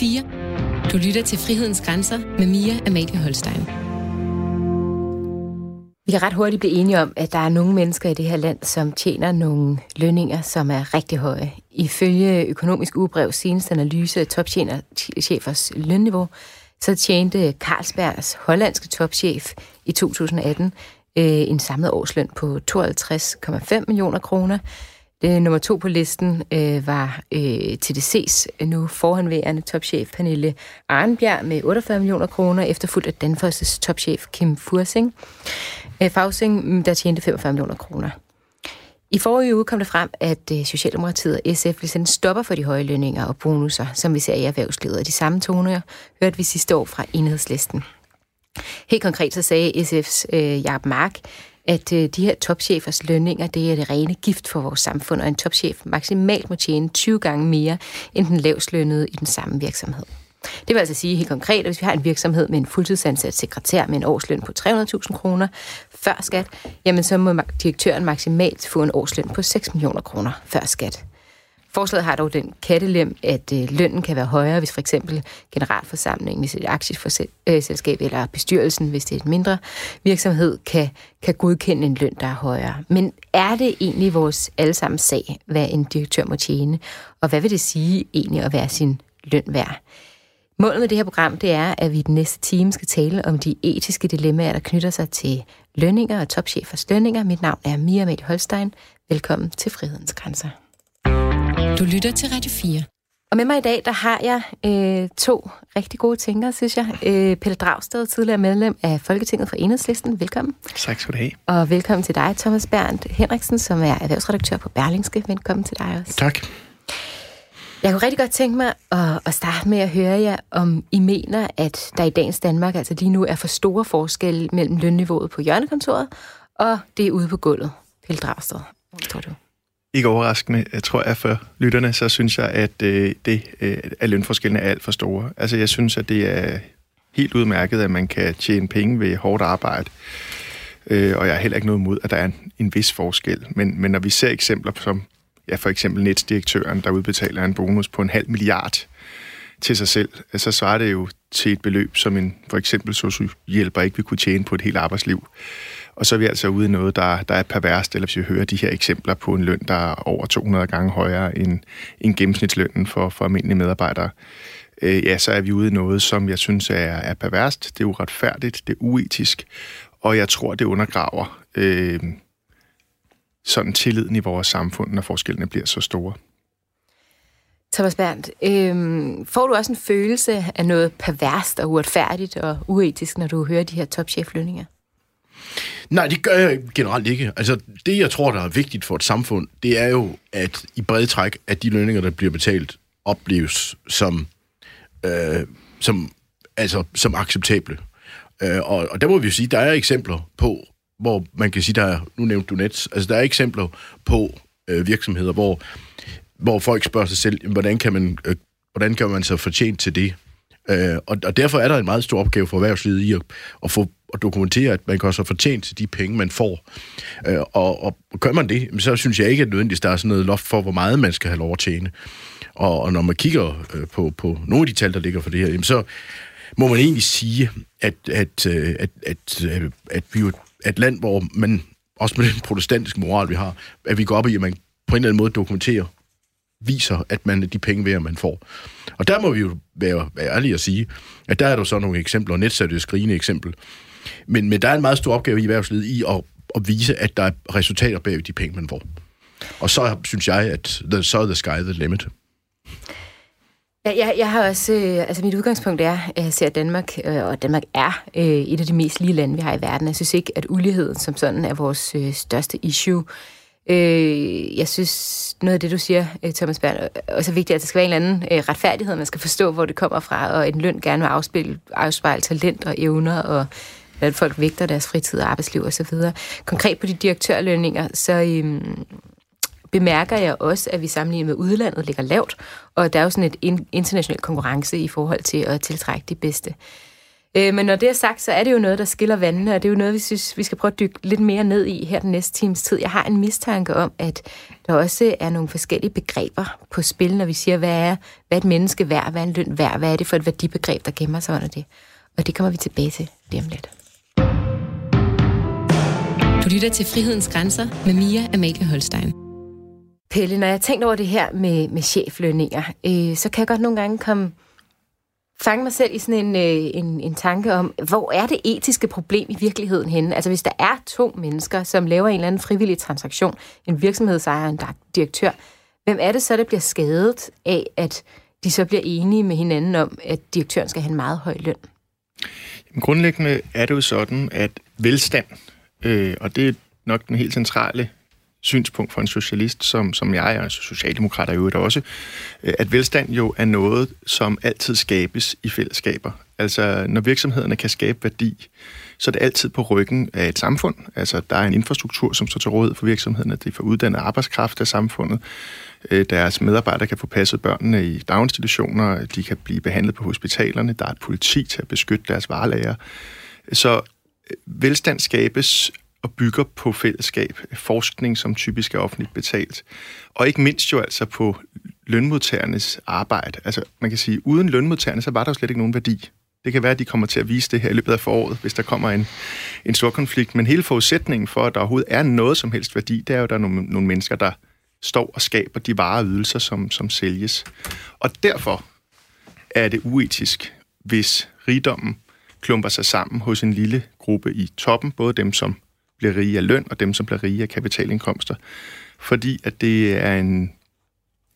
4. Du lytter til Frihedens Grænser med Mia Amalie Holstein. Vi kan ret hurtigt blive enige om, at der er nogle mennesker i det her land, som tjener nogle lønninger, som er rigtig høje. Ifølge Økonomisk Ugebrevs seneste analyse af topchefers lønniveau, så tjente Carlsbergs hollandske topchef i 2018 øh, en samlet årsløn på 52,5 millioner kroner. Det, nummer to på listen øh, var øh, TDC's nu forhenværende topchef Pernille Arnbjerg med 48 millioner kroner, efterfulgt af Danfoss' topchef Kim Fursing. Øh, Fausing, mm, der tjente 45 millioner kroner. I forrige uge kom det frem, at øh, Socialdemokratiet og SF vil sende stopper for de høje lønninger og bonusser, som vi ser i erhvervslivet. Og de samme toner hørte vi sidste år fra enhedslisten. Helt konkret så sagde SF's øh, Jacob Mark, at øh, de her topchefers lønninger, det er det rene gift for vores samfund, og en topchef maksimalt må tjene 20 gange mere end den lavslønnede i den samme virksomhed. Det vil altså sige helt konkret, at hvis vi har en virksomhed med en fuldtidsansat sekretær med en årsløn på 300.000 kroner før skat, jamen så må direktøren maksimalt få en årsløn på 6 millioner kroner før skat. Forslaget har dog den kattelem, at øh, lønnen kan være højere, hvis for eksempel generalforsamlingen, hvis et aktieselskab, øh, eller bestyrelsen, hvis det er et mindre virksomhed, kan, kan godkende en løn, der er højere. Men er det egentlig vores allesammens sag, hvad en direktør må tjene? Og hvad vil det sige egentlig at være sin løn værd? Målet med det her program, det er, at vi i den næste time skal tale om de etiske dilemmaer, der knytter sig til lønninger og topchefers lønninger. Mit navn er Mia Mette Holstein. Velkommen til Frihedens Grænser. Du lytter til Radio 4. Og med mig i dag, der har jeg øh, to rigtig gode tænkere, synes jeg. Øh, Pelle Dragsted, tidligere medlem af Folketinget for Enhedslisten. Velkommen. Tak skal du have. Og velkommen til dig, Thomas Berndt Henriksen, som er erhvervsredaktør på Berlingske. Velkommen til dig også. Tak. Jeg kunne rigtig godt tænke mig at, at starte med at høre jer, om I mener, at der i dagens Danmark altså lige nu er for store forskelle mellem lønniveauet på hjørnekontoret og det er ude på gulvet. Pelle Dragsted, hvad tror du? Ikke overraskende, jeg tror jeg for lytterne, så synes jeg, at øh, det, øh, at lønforskellene er alt for store. Altså jeg synes, at det er helt udmærket, at man kan tjene penge ved hårdt arbejde. Øh, og jeg har heller ikke noget imod, at der er en, en vis forskel. Men, men når vi ser eksempler som ja, for eksempel netsdirektøren, der udbetaler en bonus på en halv milliard til sig selv, altså, så svarer det jo til et beløb, som en for eksempel sociohjælper ikke vil kunne tjene på et helt arbejdsliv. Og så er vi altså ude i noget, der, der er perverst, eller hvis vi hører de her eksempler på en løn, der er over 200 gange højere end, end gennemsnitslønnen for, for almindelige medarbejdere, øh, ja, så er vi ude i noget, som jeg synes er, er perverst, det er uretfærdigt, det er uetisk, og jeg tror, det undergraver øh, sådan tilliden i vores samfund, når forskellene bliver så store. Thomas Berndt, øh, får du også en følelse af noget perverst og uretfærdigt og uetisk, når du hører de her topcheflønninger? Nej, det gør jeg generelt ikke. Altså, det jeg tror, der er vigtigt for et samfund, det er jo, at i brede træk, at de lønninger, der bliver betalt, opleves som, øh, som, altså, som acceptable. Øh, og, og der må vi jo sige, der er eksempler på, hvor man kan sige, der er, nu nævnte du Nets, altså der er eksempler på øh, virksomheder, hvor, hvor folk spørger sig selv, hvordan kan man, øh, hvordan kan man så fortjene til det? Øh, og, og derfor er der en meget stor opgave for erhvervslivet i at, at få at dokumentere, at man kan også fortjent til de penge, man får. Øh, og, og gør man det, så synes jeg ikke, at nødvendigvis der er sådan noget loft for, hvor meget man skal have lov at tjene. Og, og når man kigger øh, på, på nogle af de tal, der ligger for det her, jamen så må man egentlig sige, at, at, øh, at, at, at, at vi jo et land, hvor man, også med den protestantiske moral, vi har, at vi går op i, at man på en eller anden måde dokumenterer, viser, at man de penge værd, man får. Og der må vi jo være, være ærlige at sige, at der er der så nogle eksempler, og netsat er et skrigende eksempel. Men, men der er en meget stor opgave i erhvervslivet i at, at vise, at der er resultater bag de penge, man får. Og så synes jeg, at the, så er the sky the limit. Ja, jeg, jeg har også, øh, altså mit udgangspunkt er, at jeg ser Danmark, øh, og Danmark er øh, et af de mest lige lande, vi har i verden. Jeg synes ikke, at uligheden som sådan er vores øh, største issue. Øh, jeg synes, noget af det, du siger, øh, Thomas Bern, øh, er også vigtigt, at der skal være en eller anden øh, retfærdighed. Man skal forstå, hvor det kommer fra, og en løn gerne vil afspille, afspejle talent og evner, og hvordan folk vægter deres fritid og arbejdsliv osv. Konkret på de direktørlønninger, så... Øh, bemærker jeg også, at vi sammenlignet med udlandet ligger lavt, og der er jo sådan et international konkurrence i forhold til at tiltrække de bedste. Øh, men når det er sagt, så er det jo noget, der skiller vandene, og det er jo noget, vi synes, vi skal prøve at dykke lidt mere ned i her den næste times tid. Jeg har en mistanke om, at der også er nogle forskellige begreber på spil, når vi siger, hvad er, hvad er et menneske værd, hvad er en løn værd, hvad er det for et værdibegreb, der gemmer sig under det. Og det kommer vi tilbage til lige om lidt. Du lytter til Frihedens Grænser med Mia Amalie Holstein. Pelle, når jeg tænker over det her med, med cheflønninger, øh, så kan jeg godt nogle gange komme fange mig selv i sådan en, øh, en, en tanke om, hvor er det etiske problem i virkeligheden henne? Altså hvis der er to mennesker, som laver en eller anden frivillig transaktion, en virksomhedsejer og en direktør, hvem er det så, der bliver skadet af, at de så bliver enige med hinanden om, at direktøren skal have en meget høj løn? Grundlæggende er det jo sådan, at velstand, øh, og det er nok den helt centrale synspunkt for en socialist, som, som jeg og altså socialdemokrater i øvrigt også, øh, at velstand jo er noget, som altid skabes i fællesskaber. Altså, når virksomhederne kan skabe værdi, så er det altid på ryggen af et samfund. Altså, der er en infrastruktur, som står til rådighed for virksomhederne. De får uddannet arbejdskraft af samfundet. Øh, deres medarbejdere kan få passet børnene i daginstitutioner. De kan blive behandlet på hospitalerne. Der er et politi til at beskytte deres varelager. Så øh, velstand skabes og bygger på fællesskab, forskning, som typisk er offentligt betalt, og ikke mindst jo altså på lønmodtagernes arbejde. Altså man kan sige, uden lønmodtagerne, så var der jo slet ikke nogen værdi. Det kan være, at de kommer til at vise det her i løbet af foråret, hvis der kommer en, en stor konflikt. Men hele forudsætningen for, at der overhovedet er noget som helst værdi, det er jo, at der er nogle, nogle mennesker, der står og skaber de varer og ydelser, som, som sælges. Og derfor er det uetisk, hvis rigdommen klumper sig sammen hos en lille gruppe i toppen, både dem, som bliver rige af løn, og dem, som bliver rige af kapitalindkomster. Fordi at det er en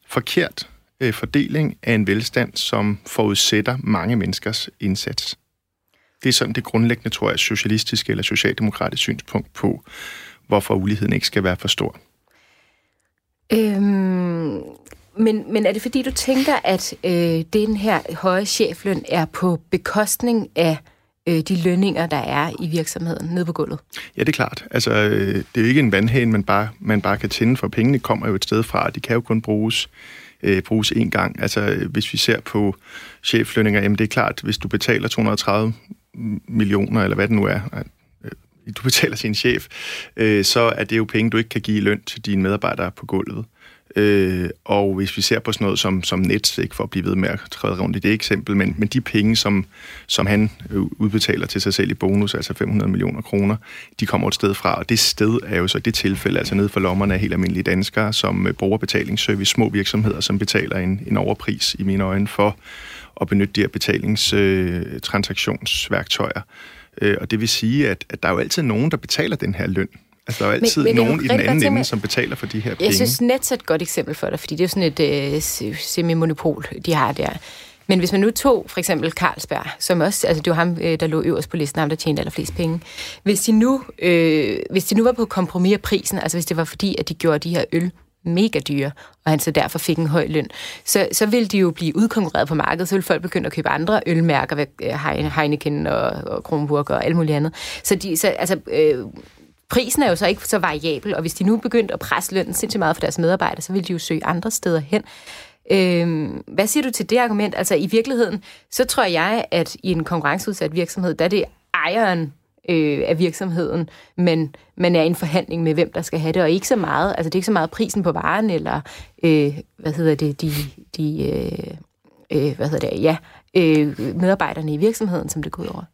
forkert øh, fordeling af en velstand, som forudsætter mange menneskers indsats. Det er sådan det grundlæggende, tror jeg, socialistiske eller socialdemokratiske synspunkt på, hvorfor uligheden ikke skal være for stor. Øhm, men, men er det fordi, du tænker, at øh, den her høje chefløn er på bekostning af øh, de lønninger, der er i virksomheden nede på gulvet? Ja, det er klart. Altså, øh, det er jo ikke en vandhane, man bare, man bare kan tænde, for pengene kommer jo et sted fra, de kan jo kun bruges øh, bruges én gang. Altså, øh, hvis vi ser på cheflønninger, jamen det er klart, hvis du betaler 230 millioner, eller hvad det nu er, øh, du betaler sin chef, øh, så er det jo penge, du ikke kan give løn til dine medarbejdere på gulvet. Øh, og hvis vi ser på sådan noget som, som Nets, ikke for at blive ved med at træde rundt i det eksempel, men, men de penge, som, som han øh, udbetaler til sig selv i bonus, altså 500 millioner kroner, de kommer et sted fra, og det sted er jo så det tilfælde, altså nede for lommerne af helt almindelige danskere, som øh, bruger betalingsservice, små virksomheder, som betaler en, en overpris i mine øjne for at benytte de her betalingstransaktionsværktøjer. Øh, øh, og det vil sige, at, at der er jo altid nogen, der betaler den her løn. Altså, der er jo altid men, men nogen i den anden ende, som betaler for de her penge. Jeg synes, Nets er et godt eksempel for dig, fordi det er sådan et øh, semi-monopol, de har der. Men hvis man nu tog for eksempel Carlsberg, som også, altså det var ham, øh, der lå øverst på listen, ham der tjente allerflest penge. Hvis de nu, øh, hvis de nu var på kompromis af prisen, altså hvis det var fordi, at de gjorde de her øl mega dyre, og han så derfor fik en høj løn, så, så ville de jo blive udkonkurreret på markedet, så ville folk begynde at købe andre ølmærker, Heineken og, og Kronburg og alt muligt andet. Så, de, så altså, øh, prisen er jo så ikke så variabel, og hvis de nu begyndte at presse lønnen sindssygt meget for deres medarbejdere, så vil de jo søge andre steder hen. Øhm, hvad siger du til det argument? Altså i virkeligheden, så tror jeg, at i en konkurrenceudsat virksomhed, der er det ejeren øh, af virksomheden, men man er i en forhandling med, hvem der skal have det, og ikke så meget, altså det er ikke så meget prisen på varen, eller øh, hvad hedder det, de, de øh, øh, hvad hedder det, ja, øh, medarbejderne i virksomheden, som det går ud over.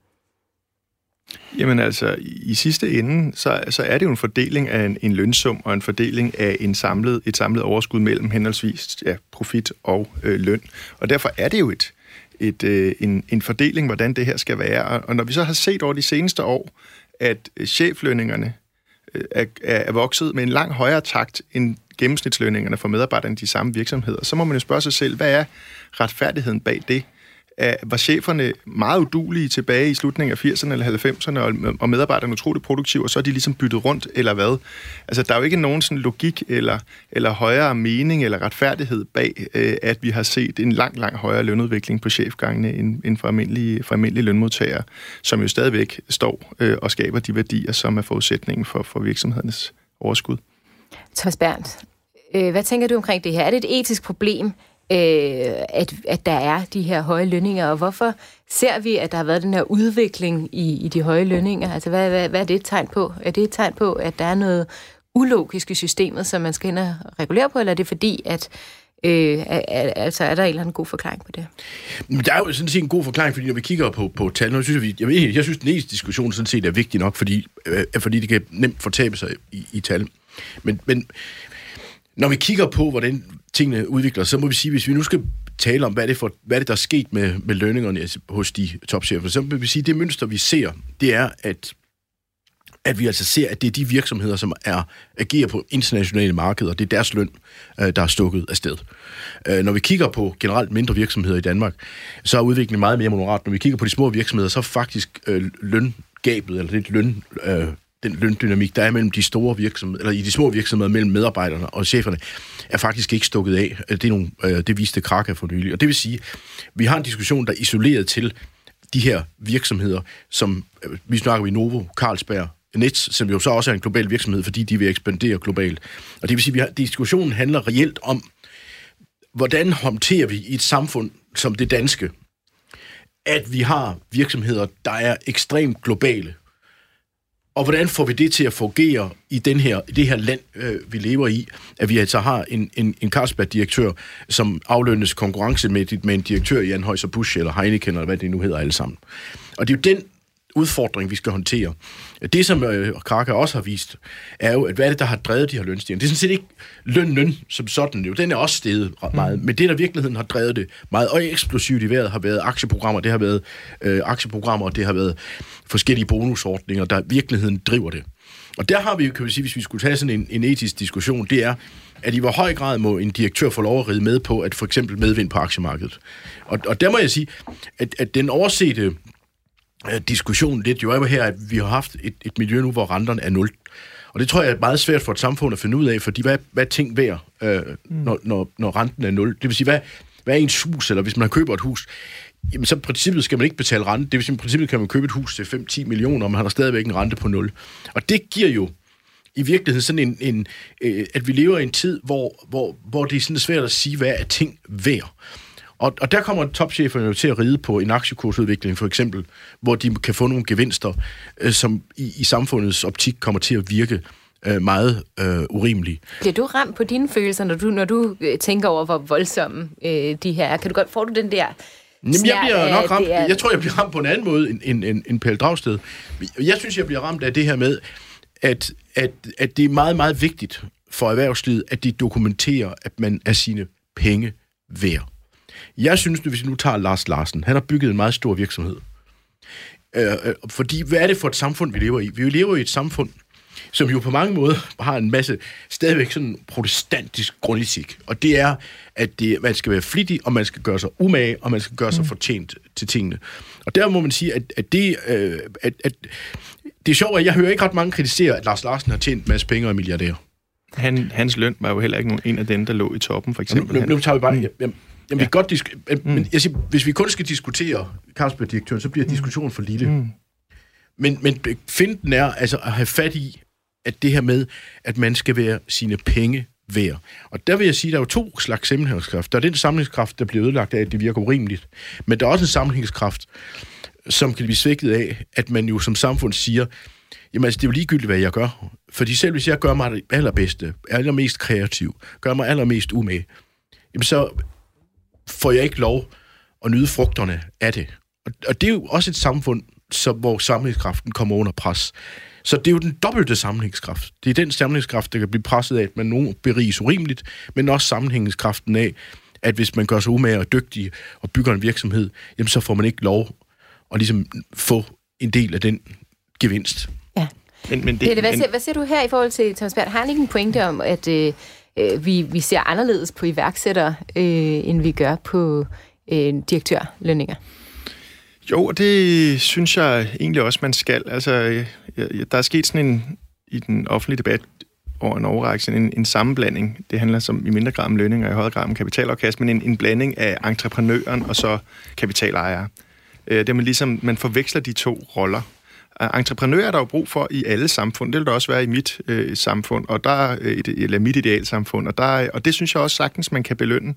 Jamen altså, i sidste ende, så, så er det jo en fordeling af en, en lønsum og en fordeling af en samlet, et samlet overskud mellem henholdsvis ja, profit og øh, løn. Og derfor er det jo et, et, øh, en, en fordeling, hvordan det her skal være. Og når vi så har set over de seneste år, at cheflønningerne øh, øh er, er vokset med en lang højere takt end gennemsnitslønningerne for medarbejderne i de samme virksomheder, så må man jo spørge sig selv, hvad er retfærdigheden bag det? Var cheferne meget udulige tilbage i slutningen af 80'erne eller 90'erne, og medarbejderne utroligt produktive, og så er de ligesom byttet rundt, eller hvad? Altså, der er jo ikke nogen sådan logik eller, eller højere mening eller retfærdighed bag, øh, at vi har set en lang, lang højere lønudvikling på chefgangene end, end for, almindelige, for almindelige lønmodtagere, som jo stadigvæk står øh, og skaber de værdier, som er forudsætningen for, for virksomhedernes overskud. Thomas Berndt, øh, hvad tænker du omkring det her? Er det et etisk problem, øh, at, at der er de her høje lønninger, og hvorfor ser vi, at der har været den her udvikling i, i de høje lønninger? Altså, hvad, hvad, hvad er det et tegn på? Er det et tegn på, at der er noget ulogisk i systemet, som man skal ind og regulere på, eller er det fordi, at Øh, altså, er der en eller anden god forklaring på det? Der er jo sådan set en god forklaring, fordi når vi kigger på, på tal, nu synes jeg, jeg, jeg, jeg synes, den eneste diskussion sådan set er vigtig nok, fordi, øh, fordi det kan nemt fortabe sig i, i tal. Men, men når vi kigger på, hvordan tingene udvikler så må vi sige, hvis vi nu skal tale om, hvad det, for, hvad det der er sket med, med lønningerne hos de topchefer, så vil vi sige, at det mønster, vi ser, det er, at at vi altså ser, at det er de virksomheder, som er agerer på internationale markeder, det er deres løn, øh, der er stukket afsted. sted. Øh, når vi kigger på generelt mindre virksomheder i Danmark, så er udviklingen meget mere moderat. Når vi kigger på de små virksomheder, så er faktisk øh, løngabet, eller det løn, øh, den løndynamik, der er mellem de store virksomheder, eller i de små virksomheder mellem medarbejderne og cheferne, er faktisk ikke stukket af. Øh, det, er nogle, øh, det viste Kraka for nylig. Og det vil sige, vi har en diskussion, der er isoleret til de her virksomheder, som øh, vi snakker vi Novo, Carlsberg, Nets, som jo så også er en global virksomhed, fordi de vil ekspandere globalt. Og det vil sige, at diskussionen handler reelt om, hvordan håndterer vi i et samfund som det danske, at vi har virksomheder, der er ekstremt globale, og hvordan får vi det til at fungere i den her, det her land, øh, vi lever i, at vi altså har en, en, en Carlsberg-direktør, som aflønnes konkurrencemæssigt med en direktør i Anheuser Busch eller Heineken, eller hvad det nu hedder alle sammen. Og det er jo den udfordring, vi skal håndtere. Det, som øh, Kraka også har vist, er jo, at hvad er det, der har drevet de her lønstigninger? Det er sådan set ikke løn, som sådan, jo. Den er også steget ret meget. Mm. Men det, der virkeligheden har drevet det meget, og eksplosivt i vejret, har været aktieprogrammer, det har været øh, aktieprogrammer, og det har været forskellige bonusordninger, der virkeligheden driver det. Og der har vi jo, kan vi sige, hvis vi skulle tage sådan en, en etisk diskussion, det er, at i hvor høj grad må en direktør få lov at ride med på, at for eksempel medvind på aktiemarkedet. Og, og der må jeg sige, at, at den oversete diskussion lidt jo er her, at vi har haft et, et miljø nu, hvor renterne er nul. Og det tror jeg er meget svært for et samfund at finde ud af, fordi hvad, hvad er ting værd, øh, mm. når, når, når renten er nul? Det vil sige, hvad, hvad er ens hus, eller hvis man køber et hus, jamen så i princippet skal man ikke betale rente. Det vil sige, i princippet kan man købe et hus til 5-10 millioner, og man har stadigvæk en rente på 0. Og det giver jo i virkeligheden sådan en, en øh, at vi lever i en tid, hvor, hvor, hvor det er sådan svært at sige, hvad er ting værd. Og, og der kommer topcheferne jo til at ride på en aktiekursudvikling, for eksempel, hvor de kan få nogle gevinster, øh, som i, i samfundets optik kommer til at virke øh, meget øh, urimelige. Bliver du ramt på dine følelser, når du, når du øh, tænker over, hvor voldsomme øh, de her er? Kan du godt, får du den der Jamen, jeg bliver nok ramt. Er... Jeg tror, jeg bliver ramt på en anden måde end, end, end, end Pelle Dragsted. Jeg synes, jeg bliver ramt af det her med, at, at, at det er meget, meget vigtigt for erhvervslivet, at de dokumenterer, at man er sine penge værd. Jeg synes, hvis vi nu tager Lars Larsen, han har bygget en meget stor virksomhed. Øh, øh, fordi, hvad er det for et samfund, vi lever i? Vi lever i et samfund, som jo på mange måder har en masse stadigvæk sådan protestantisk grundetik. Og det er, at det, man skal være flittig, og man skal gøre sig umage, og man skal gøre sig mm. fortjent til tingene. Og der må man sige, at, at det... Øh, at, at, det er sjovt, at jeg hører ikke ret mange kritisere, at Lars Larsen har tjent en masse penge og er milliardær. Han, hans løn var jo heller ikke nogen, en af dem, der lå i toppen, for eksempel. Nu, nu, nu tager vi bare... Mm. Jamen, Jamen, ja. vi godt disk- mm. men jeg siger, hvis vi kun skal diskutere Carlsberg-direktøren, så bliver mm. diskussionen for lille. Mm. Men, men finden er altså at have fat i, at det her med, at man skal være sine penge værd. Og der vil jeg sige, at der er jo to slags sammenhængskraft. Der er den sammenhængskraft, der bliver ødelagt af, at det virker urimeligt. Men der er også en sammenhængskraft, som kan blive svækket af, at man jo som samfund siger, jamen altså, det er jo ligegyldigt, hvad jeg gør. Fordi selv hvis jeg gør mig det allerbedste, allermest kreativ, gør mig allermest umage, jamen så får jeg ikke lov at nyde frugterne af det. Og, og det er jo også et samfund, så, hvor samlingskraften kommer under pres. Så det er jo den dobbelte sammenhængskraft. Det er den sammenhængskraft, der kan blive presset af, at man nogen beriges urimeligt, men også sammenhængskraften af, at hvis man gør sig umage og dygtig og bygger en virksomhed, jamen så får man ikke lov at ligesom få en del af den gevinst. Ja. Men, men det, Pelle, hvad, men... siger, hvad siger du her i forhold til Thomas Bert? Har han ikke en pointe om, at øh, øh, vi, vi ser anderledes på iværksættere, øh, end vi gør på øh, direktørlønninger. Jo, det synes jeg egentlig også, man skal. Altså, der er sket sådan en, i den offentlige debat over en overrække, en, en sammenblanding. Det handler som i mindre grad om lønninger og i højere grad om kapitalafkast, men en, en blanding af entreprenøren og så kapitalejere. Øh, det er man ligesom, man forveksler de to roller entreprenører er der jo brug for i alle samfund. Det vil der også være i mit øh, samfund, og der, øh, eller mit idealsamfund. Og, der, og det synes jeg også sagtens, man kan belønne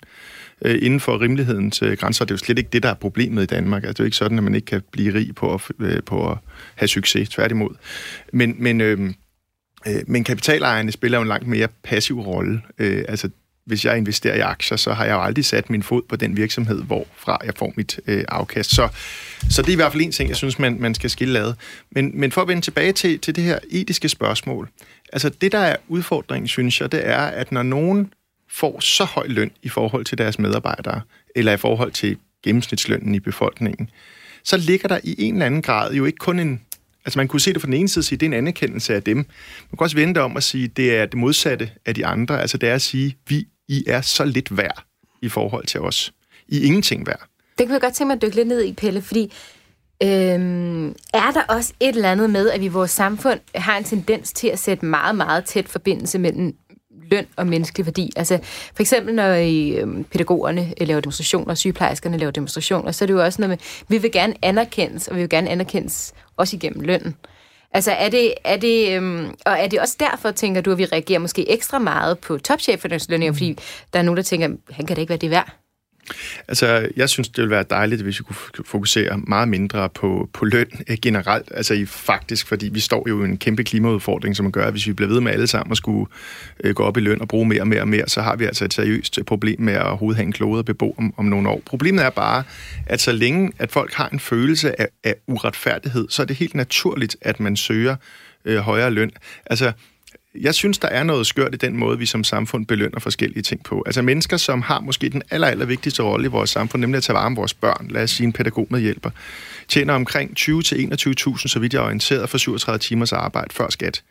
øh, inden for rimelighedens øh, grænser. Det er jo slet ikke det, der er problemet i Danmark. Altså, det er jo ikke sådan, at man ikke kan blive rig på at, øh, på at have succes. Tværtimod. Men, men, øh, øh, men kapitalejerne spiller jo en langt mere passiv rolle. Øh, altså, hvis jeg investerer i aktier, så har jeg jo aldrig sat min fod på den virksomhed, hvorfra jeg får mit øh, afkast. Så, så det er i hvert fald en ting, jeg synes, man, man skal skille ad. Men, men for at vende tilbage til, til det her etiske spørgsmål. Altså det, der er udfordringen, synes jeg, det er, at når nogen får så høj løn i forhold til deres medarbejdere, eller i forhold til gennemsnitslønnen i befolkningen, så ligger der i en eller anden grad jo ikke kun en... Altså man kunne se det fra den ene side sige, det er en anerkendelse af dem. Man kan også vende det om at sige, det er det modsatte af de andre. Altså det er at sige, vi i er så lidt værd i forhold til os. I er ingenting værd. Det kan jeg godt tænke mig at dykke lidt ned i, Pelle, fordi øhm, er der også et eller andet med, at vi i vores samfund har en tendens til at sætte meget, meget tæt forbindelse mellem løn og menneskelig værdi. Altså for eksempel når I, øhm, pædagogerne laver demonstrationer, sygeplejerskerne laver demonstrationer, så er det jo også noget med, vi vil gerne anerkendes, og vi vil gerne anerkendes også igennem lønnen. Altså er det, er det, øhm, og er det også derfor, tænker du, at vi reagerer måske ekstra meget på topchefernes lønninger, mm. fordi der er nogen, der tænker, han kan da ikke være det værd? Altså, jeg synes, det ville være dejligt, hvis vi kunne fokusere meget mindre på, på løn eh, generelt. Altså i faktisk, fordi vi står jo i en kæmpe klimaudfordring, som gør, at hvis vi bliver ved med alle sammen at skulle øh, gå op i løn og bruge mere og mere og mere, så har vi altså et seriøst eh, problem med at overhovedet have en klode at bebo om, om nogle år. Problemet er bare, at så længe at folk har en følelse af, af uretfærdighed, så er det helt naturligt, at man søger øh, højere løn. Altså, jeg synes, der er noget skørt i den måde, vi som samfund belønner forskellige ting på. Altså mennesker, som har måske den aller, aller vigtigste rolle i vores samfund, nemlig at tage vare om vores børn, lad os sige en pædagog med hjælper, tjener omkring 20-21.000, så vidt jeg er orienteret, for 37 timers arbejde før skat.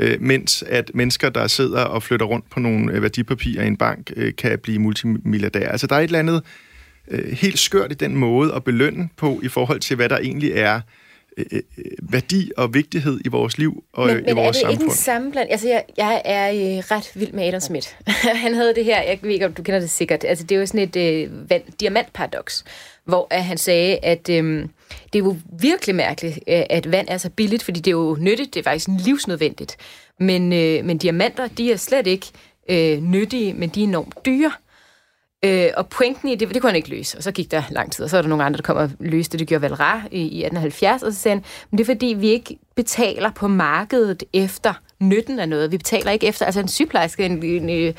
Øh, mens at mennesker, der sidder og flytter rundt på nogle øh, værdipapirer i en bank, øh, kan blive multimilliardærer. Altså der er et eller andet øh, helt skørt i den måde at belønne på i forhold til, hvad der egentlig er Øh, øh, værdi og vigtighed i vores liv og men, i men vores samfund. Men er det ikke en? Altså, jeg, jeg er øh, ret vild med Adam Smith. han havde det her, jeg ved ikke, om du kender det sikkert, altså det er jo sådan et øh, vand, diamantparadoks, hvor at han sagde, at øh, det er jo virkelig mærkeligt, øh, at vand er så billigt, fordi det er jo nyttigt, det er faktisk livsnødvendigt. Men, øh, men diamanter, de er slet ikke øh, nyttige, men de er enormt dyre. Øh, Øh, og pointen i det, det kunne han ikke løse. Og så gik der lang tid, og så er der nogle andre, der kom og løste det. Det gjorde Valra i, i 1870, og så sagde han, men det er fordi, vi ikke betaler på markedet efter nytten af noget. Vi betaler ikke efter, altså en sygeplejerske, en, en, en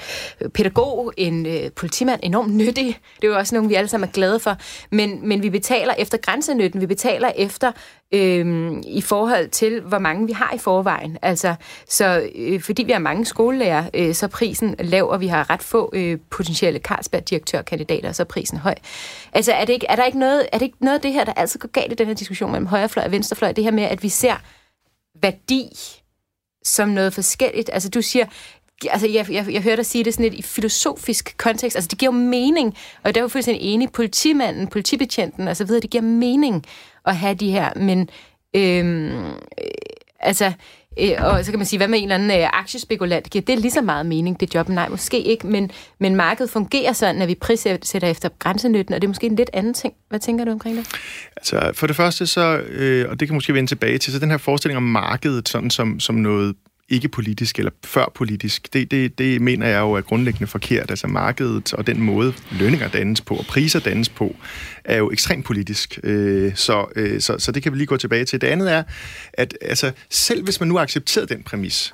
pædagog, en øh, politimand, enormt nyttig. Det er jo også nogen, vi alle sammen er glade for. Men, men vi betaler efter grænsenytten. Vi betaler efter øh, i forhold til, hvor mange vi har i forvejen. Altså, så øh, fordi vi har mange skolelærer, øh, så er prisen lav, og vi har ret få øh, potentielle Carlsberg-direktørkandidater, så er prisen høj. Altså, er, det ikke, er, der ikke noget, er det ikke noget af det her, der altid går galt i den her diskussion mellem højrefløj og venstrefløj? Det her med, at vi ser værdi som noget forskelligt. Altså, du siger, altså jeg, jeg, jeg hørte dig sige det sådan lidt i filosofisk kontekst, altså det giver mening, og der er jo fuldstændig enig, politimanden, politibetjenten og så videre, det giver mening at have de her, men øhm, øh, altså, øh, og så kan man sige, hvad med en eller anden øh, aktiespekulant, giver det lige så meget mening, det job? Nej, måske ikke, men, men markedet fungerer sådan, at vi prissætter efter grænsenytten, og det er måske en lidt anden ting. Hvad tænker du omkring det? Altså, for det første så, øh, og det kan måske vende tilbage til, så den her forestilling om markedet sådan som, som noget ikke politisk eller før politisk, det, det, det mener jeg jo er grundlæggende forkert. Altså markedet og den måde lønninger dannes på og priser dannes på, er jo ekstremt politisk. Øh, så, øh, så, så det kan vi lige gå tilbage til. Det andet er, at altså, selv hvis man nu accepterer den præmis,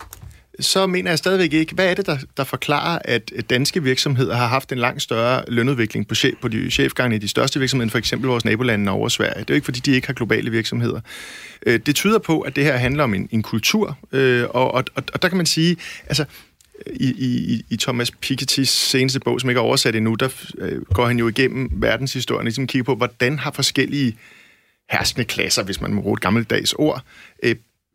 så mener jeg stadigvæk ikke, hvad er det, der, der forklarer, at danske virksomheder har haft en langt større lønudvikling på, chef, på de chefgange i de største virksomheder, for eksempel vores nabolande over Sverige. Det er jo ikke, fordi de ikke har globale virksomheder. Øh, det tyder på, at det her handler om en, en kultur, øh, og, og, og, og der kan man sige, altså, i, i, i Thomas Piketty's seneste bog, som ikke er oversat endnu, der øh, går han jo igennem verdenshistorien, ligesom kigger på, hvordan har forskellige herskende klasser, hvis man må bruge et gammeldags ord,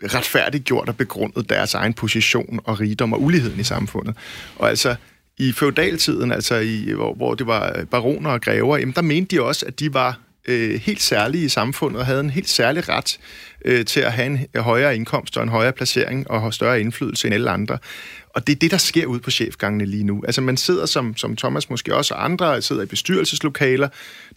retfærdiggjort og begrundet deres egen position og rigdom og uligheden i samfundet. Og altså, i feudaltiden, altså i, hvor, hvor det var øh, baroner og grever, jamen der mente de også, at de var øh, helt særlige i samfundet og havde en helt særlig ret øh, til at have en højere indkomst og en højere placering og have større indflydelse end alle andre. Og det er det, der sker ude på chefgangene lige nu. Altså man sidder, som, som Thomas måske også og andre, sidder i bestyrelseslokaler.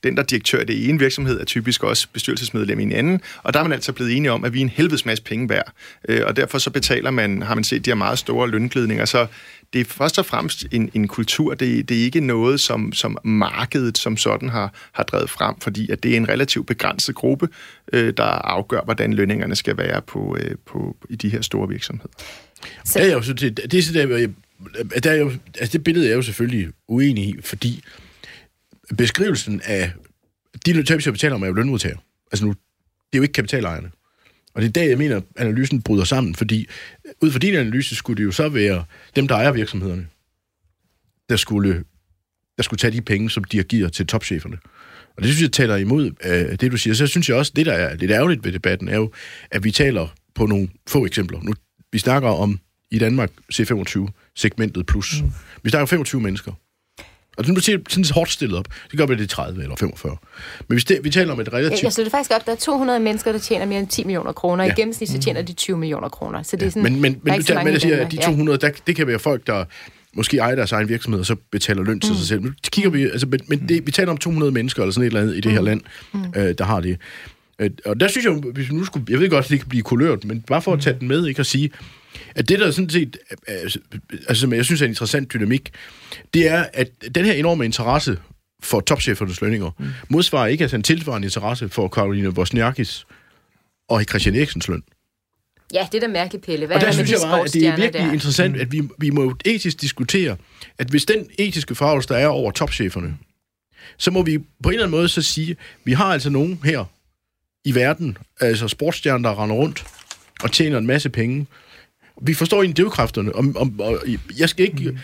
Den, der er direktør i det ene virksomhed, er typisk også bestyrelsesmedlem i en anden. Og der er man altså blevet enige om, at vi er en helvedes masse penge værd. Øh, og derfor så betaler man, har man set de her meget store lønglidninger. Så det er først og fremmest en, en kultur. Det, det er ikke noget, som, som markedet som sådan har, har drevet frem, fordi at det er en relativt begrænset gruppe, øh, der afgør, hvordan lønningerne skal være på, øh, på, i de her store virksomheder. Så... Det er jo så det, det, er så der, jeg, der er jo, altså det billede er jeg jo selvfølgelig uenig i, fordi beskrivelsen af de tabs, jeg betaler om, er jo lønmodtager. Altså nu, det er jo ikke kapitalejerne. Og det er der, jeg mener, at analysen bryder sammen, fordi ud fra din analyse skulle det jo så være dem, der ejer virksomhederne, der skulle, der skulle tage de penge, som de har givet til topcheferne. Og det synes jeg taler imod øh, det, du siger. Så synes jeg også, det der er lidt ærgerligt ved debatten, er jo, at vi taler på nogle få eksempler. Nu, vi snakker om i Danmark C25-segmentet plus. Mm. Vi snakker 25 mennesker. Og nu siger sådan hårdt stillet op. Det gør vi det 30 eller 45. Men hvis det, vi taler om et relativt... Jeg synes det faktisk op, der er 200 mennesker, der tjener mere end 10 millioner kroner. Ja. I gennemsnit så tjener de 20 millioner kroner. Så det er sådan, men men, men du tager med at sige, at de 200, ja. der, det kan være folk, der måske ejer deres egen virksomhed, og så betaler løn til mm. sig selv. Nu kigger vi, altså, men, men det, vi taler om 200 mennesker, eller sådan et eller andet i det her mm. land, mm. øh, der har det. Øh, og der synes jeg, hvis vi nu skulle, jeg ved godt, at det kan blive kulørt, men bare for at tage den med, ikke at sige, at det der sådan set, altså som jeg synes er en interessant dynamik, det er, at den her enorme interesse for topchefernes lønninger, mm. modsvarer ikke altså en tilsvarende interesse for Karoline Wozniakis og Christian Eriksens løn. Ja, det er da mærkeligt, Pelle. Hvad og der er synes jeg bare, at det er virkelig der? interessant, at vi, vi må etisk diskutere, at hvis den etiske farvelse, der er over topcheferne, så må vi på en eller anden måde så sige, at vi har altså nogen her i verden, altså sportsstjerner, der render rundt og tjener en masse penge. Vi forstår egentlig drivkræfterne, og, og, og jeg skal ikke... Mm.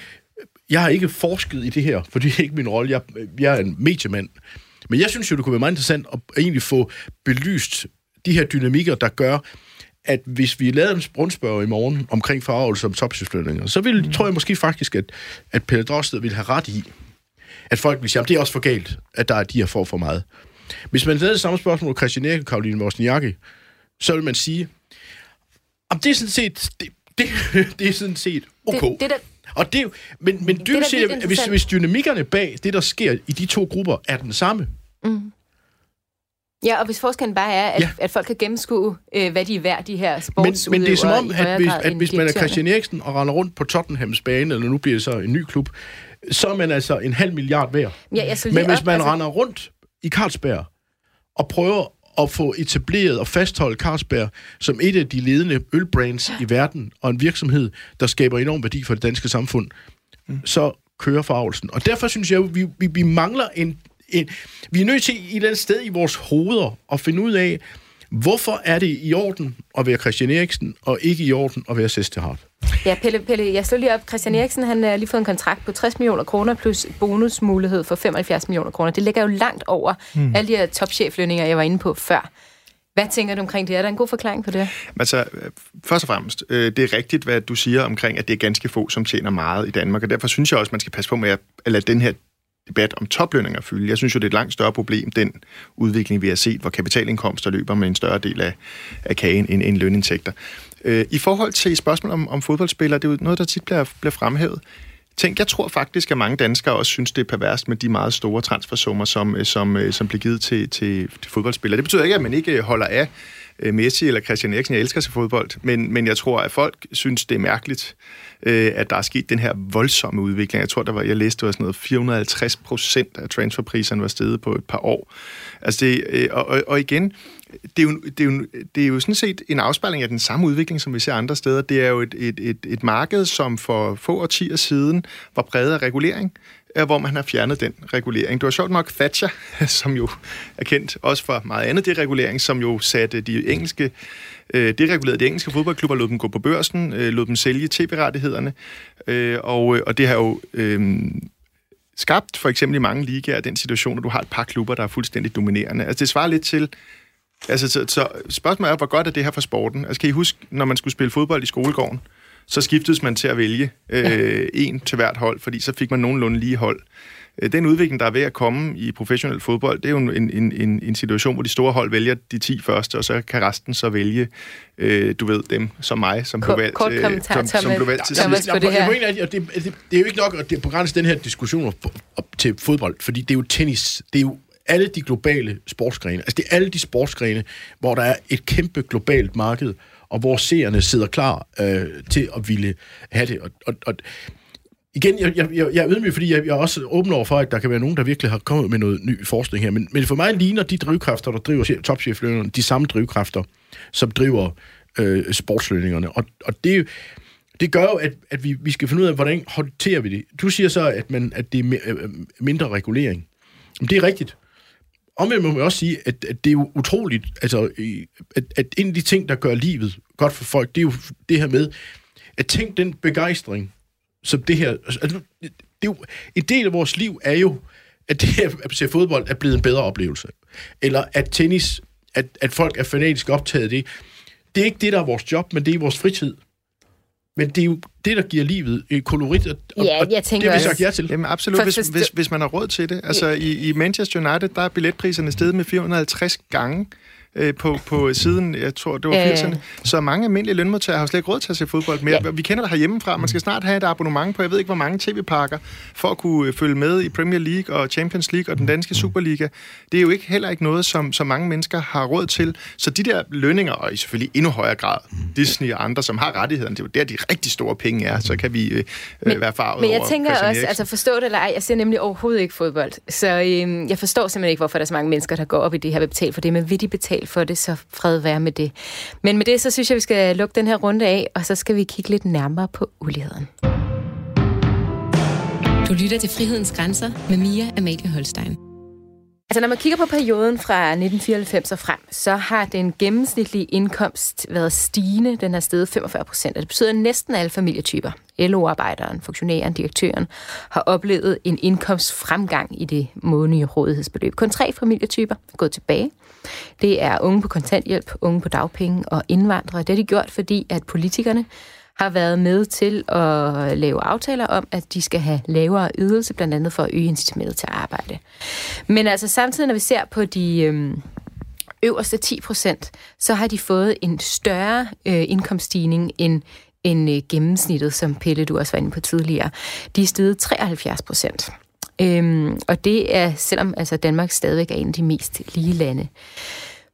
Jeg har ikke forsket i det her, for det er ikke min rolle. Jeg, jeg er en mediemand. Men jeg synes jo, det kunne være meget interessant at egentlig få belyst de her dynamikker, der gør, at hvis vi lavede en rundspørg i morgen omkring farvelse om topsystemlønninger, så vil, mm. tror jeg måske faktisk, at, at Pelle Drosted vil have ret i, at folk vil sige, at det er også for galt, at der er de her for for meget. Hvis man lavede samme spørgsmål Christian Erik og Karoline Wozniacki, så vil man sige, at det er sådan set, det, det, det er sådan set okay. Det, det der, og det, men, men dybt set, hvis, hvis dynamikkerne bag det, der sker i de to grupper, er den samme, mm. Ja, og hvis forskellen bare er, at, ja. at folk kan gennemskue, øh, hvad de er værd, de her sportsudøvere Men, men det er som om, at hvis, at hvis man er Christian Eriksen og render rundt på Tottenhams bane, eller nu bliver det så en ny klub, så er man altså en halv milliard værd. Ja, jeg Men hvis man altså... render rundt i Carlsberg og prøver at få etableret og fastholde Carlsberg som et af de ledende ølbrands i verden, og en virksomhed, der skaber enorm værdi for det danske samfund, mm. så kører farvelsen. Og derfor synes jeg, vi, vi, vi mangler en, en... Vi er nødt til et eller andet sted i vores hoveder at finde ud af, hvorfor er det i orden at være Christian Eriksen, og ikke i orden at være Sestehart? Ja, Pelle, Pelle, jeg slår lige op. Christian Eriksen, han har lige fået en kontrakt på 60 millioner kroner, plus bonusmulighed for 75 millioner kroner. Det ligger jo langt over mm. alle de her topcheflønninger, jeg var inde på før. Hvad tænker du omkring det? Er der en god forklaring på det? Altså, først og fremmest, øh, det er rigtigt, hvad du siger omkring, at det er ganske få, som tjener meget i Danmark, og derfor synes jeg også, man skal passe på med at lade den her debat om toplønninger fylde. Jeg synes jo, det er et langt større problem, den udvikling, vi har set, hvor kapitalindkomster løber med en større del af, af kagen end, end lønindtægter. Øh, I forhold til spørgsmålet om, om fodboldspillere, det er jo noget, der tit bliver, bliver fremhævet. Tænk, jeg tror faktisk, at mange danskere også synes, det er perverst med de meget store transfersummer, som, øh, som, øh, som bliver givet til, til, til fodboldspillere. Det betyder ikke, at man ikke øh, holder af Messi eller Christian Eriksen. Jeg elsker sig fodbold, men, men jeg tror, at folk synes, det er mærkeligt, øh, at der er sket den her voldsomme udvikling. Jeg tror, der var, jeg læste, det var sådan noget 450 procent af transferpriserne var steget på et par år. Altså det, øh, og, og igen, det er, jo, det, er jo, det er jo sådan set en afspejling af den samme udvikling, som vi ser andre steder. Det er jo et, et, et, et marked, som for få årtier siden var præget af regulering, hvor man har fjernet den regulering. Det var sjovt nok Thatcher, som jo er kendt også for meget andet deregulering, som jo satte de engelske øh, deregulerede de engelske fodboldklubber, lod dem gå på børsen, øh, lod dem sælge tv-rettighederne, øh, og, øh, og det har jo... Øh, skabt for eksempel i mange ligaer den situation, at du har et par klubber, der er fuldstændig dominerende. Altså det svarer lidt til, Altså, så, så spørgsmålet er, hvor godt er det her for sporten? Altså, kan I huske, når man skulle spille fodbold i skolegården, så skiftedes man til at vælge øh, ja. en til hvert hold, fordi så fik man nogenlunde lige hold. øh, den udvikling, der er ved at komme i professionel fodbold, det er jo en, en, en, en situation, hvor de store hold vælger de 10 første, og så kan resten så vælge, øh, du ved, dem som mig, som blev valgt, kort øh, som, som blev valgt til sidst. på det her. Det, det, det, det er jo ikke nok at det begrænse den her diskussion op, op til fodbold, fordi det er jo tennis, det er jo alle de globale sportsgrene, altså det er alle de sportsgrene, hvor der er et kæmpe globalt marked, og hvor seerne sidder klar øh, til at ville have det. Og, og, og igen, jeg, jeg, jeg er ydmyg, fordi jeg, jeg er også åben over for, at der kan være nogen, der virkelig har kommet med noget ny forskning her. Men, men for mig ligner de drivkræfter, der driver topcheflønningerne, de samme drivkræfter, som driver øh, sportslønningerne. Og, og det, det gør jo, at, at vi, vi skal finde ud af, hvordan håndterer vi det. Du siger så, at, man, at det er øh, mindre regulering. Men det er rigtigt. Omvendt må man også sige, at, at det er jo utroligt, altså, at, at en af de ting, der gør livet godt for folk, det er jo det her med, at tænk den begejstring, som det her... Altså, altså, det er jo, en del af vores liv er jo, at det her at se fodbold er blevet en bedre oplevelse. Eller at tennis, at, at folk er fanatisk optaget af det. Det er ikke det, der er vores job, men det er vores fritid. Men det er jo det, der giver livet et kolorit, og, ja, jeg tænker det har vi sagt ja til. Jamen absolut, hvis, hvis, hvis man har råd til det. Altså i, i Manchester United, der er billetpriserne steget med 450 gange øh, på, på siden, jeg tror, det var 80'erne. Så mange almindelige lønmodtagere har slet ikke råd til at se fodbold mere. Ja. Vi kender det herhjemmefra. Man skal snart have et abonnement på, jeg ved ikke, hvor mange tv-pakker, for at kunne øh, følge med i Premier League og Champions League og den danske Superliga. Det er jo ikke heller ikke noget, som, som mange mennesker har råd til. Så de der lønninger, og i selvfølgelig endnu højere grad Disney og andre, som har rettighederne, det er jo der, de rigtig store penge er. Så kan vi øh, men, være farvet Men jeg over tænker også, altså forstå det eller ej, jeg ser nemlig overhovedet ikke fodbold. Så øh, jeg forstår simpelthen ikke, hvorfor der er så mange mennesker, der går op i det her ved betale for det, men vil de betale for det, så fred være med det. Men med det, så synes jeg, vi skal lukke den her runde af, og så skal vi kigge lidt nærmere på uligheden. Du lytter til Frihedens Grænser med Mia Amalie Holstein. Altså, når man kigger på perioden fra 1994 og frem, så har den gennemsnitlige indkomst været stigende. Den har steget 45 procent, og det betyder, at næsten alle familietyper, LO-arbejderen, funktionæren, direktøren, har oplevet en indkomstfremgang i det månedlige rådighedsbeløb. Kun tre familietyper er gået tilbage. Det er unge på kontanthjælp, unge på dagpenge og indvandrere. Det har de gjort, fordi at politikerne har været med til at lave aftaler om, at de skal have lavere ydelse, blandt andet for at øge incitamentet til at arbejde. Men altså samtidig, når vi ser på de øhm, øverste 10 procent, så har de fået en større øh, indkomststigning end end øh, gennemsnittet, som Pelle, du også var inde på tidligere. De er steget 73 procent. Øhm, og det er, selvom altså Danmark stadigvæk er en af de mest lige lande.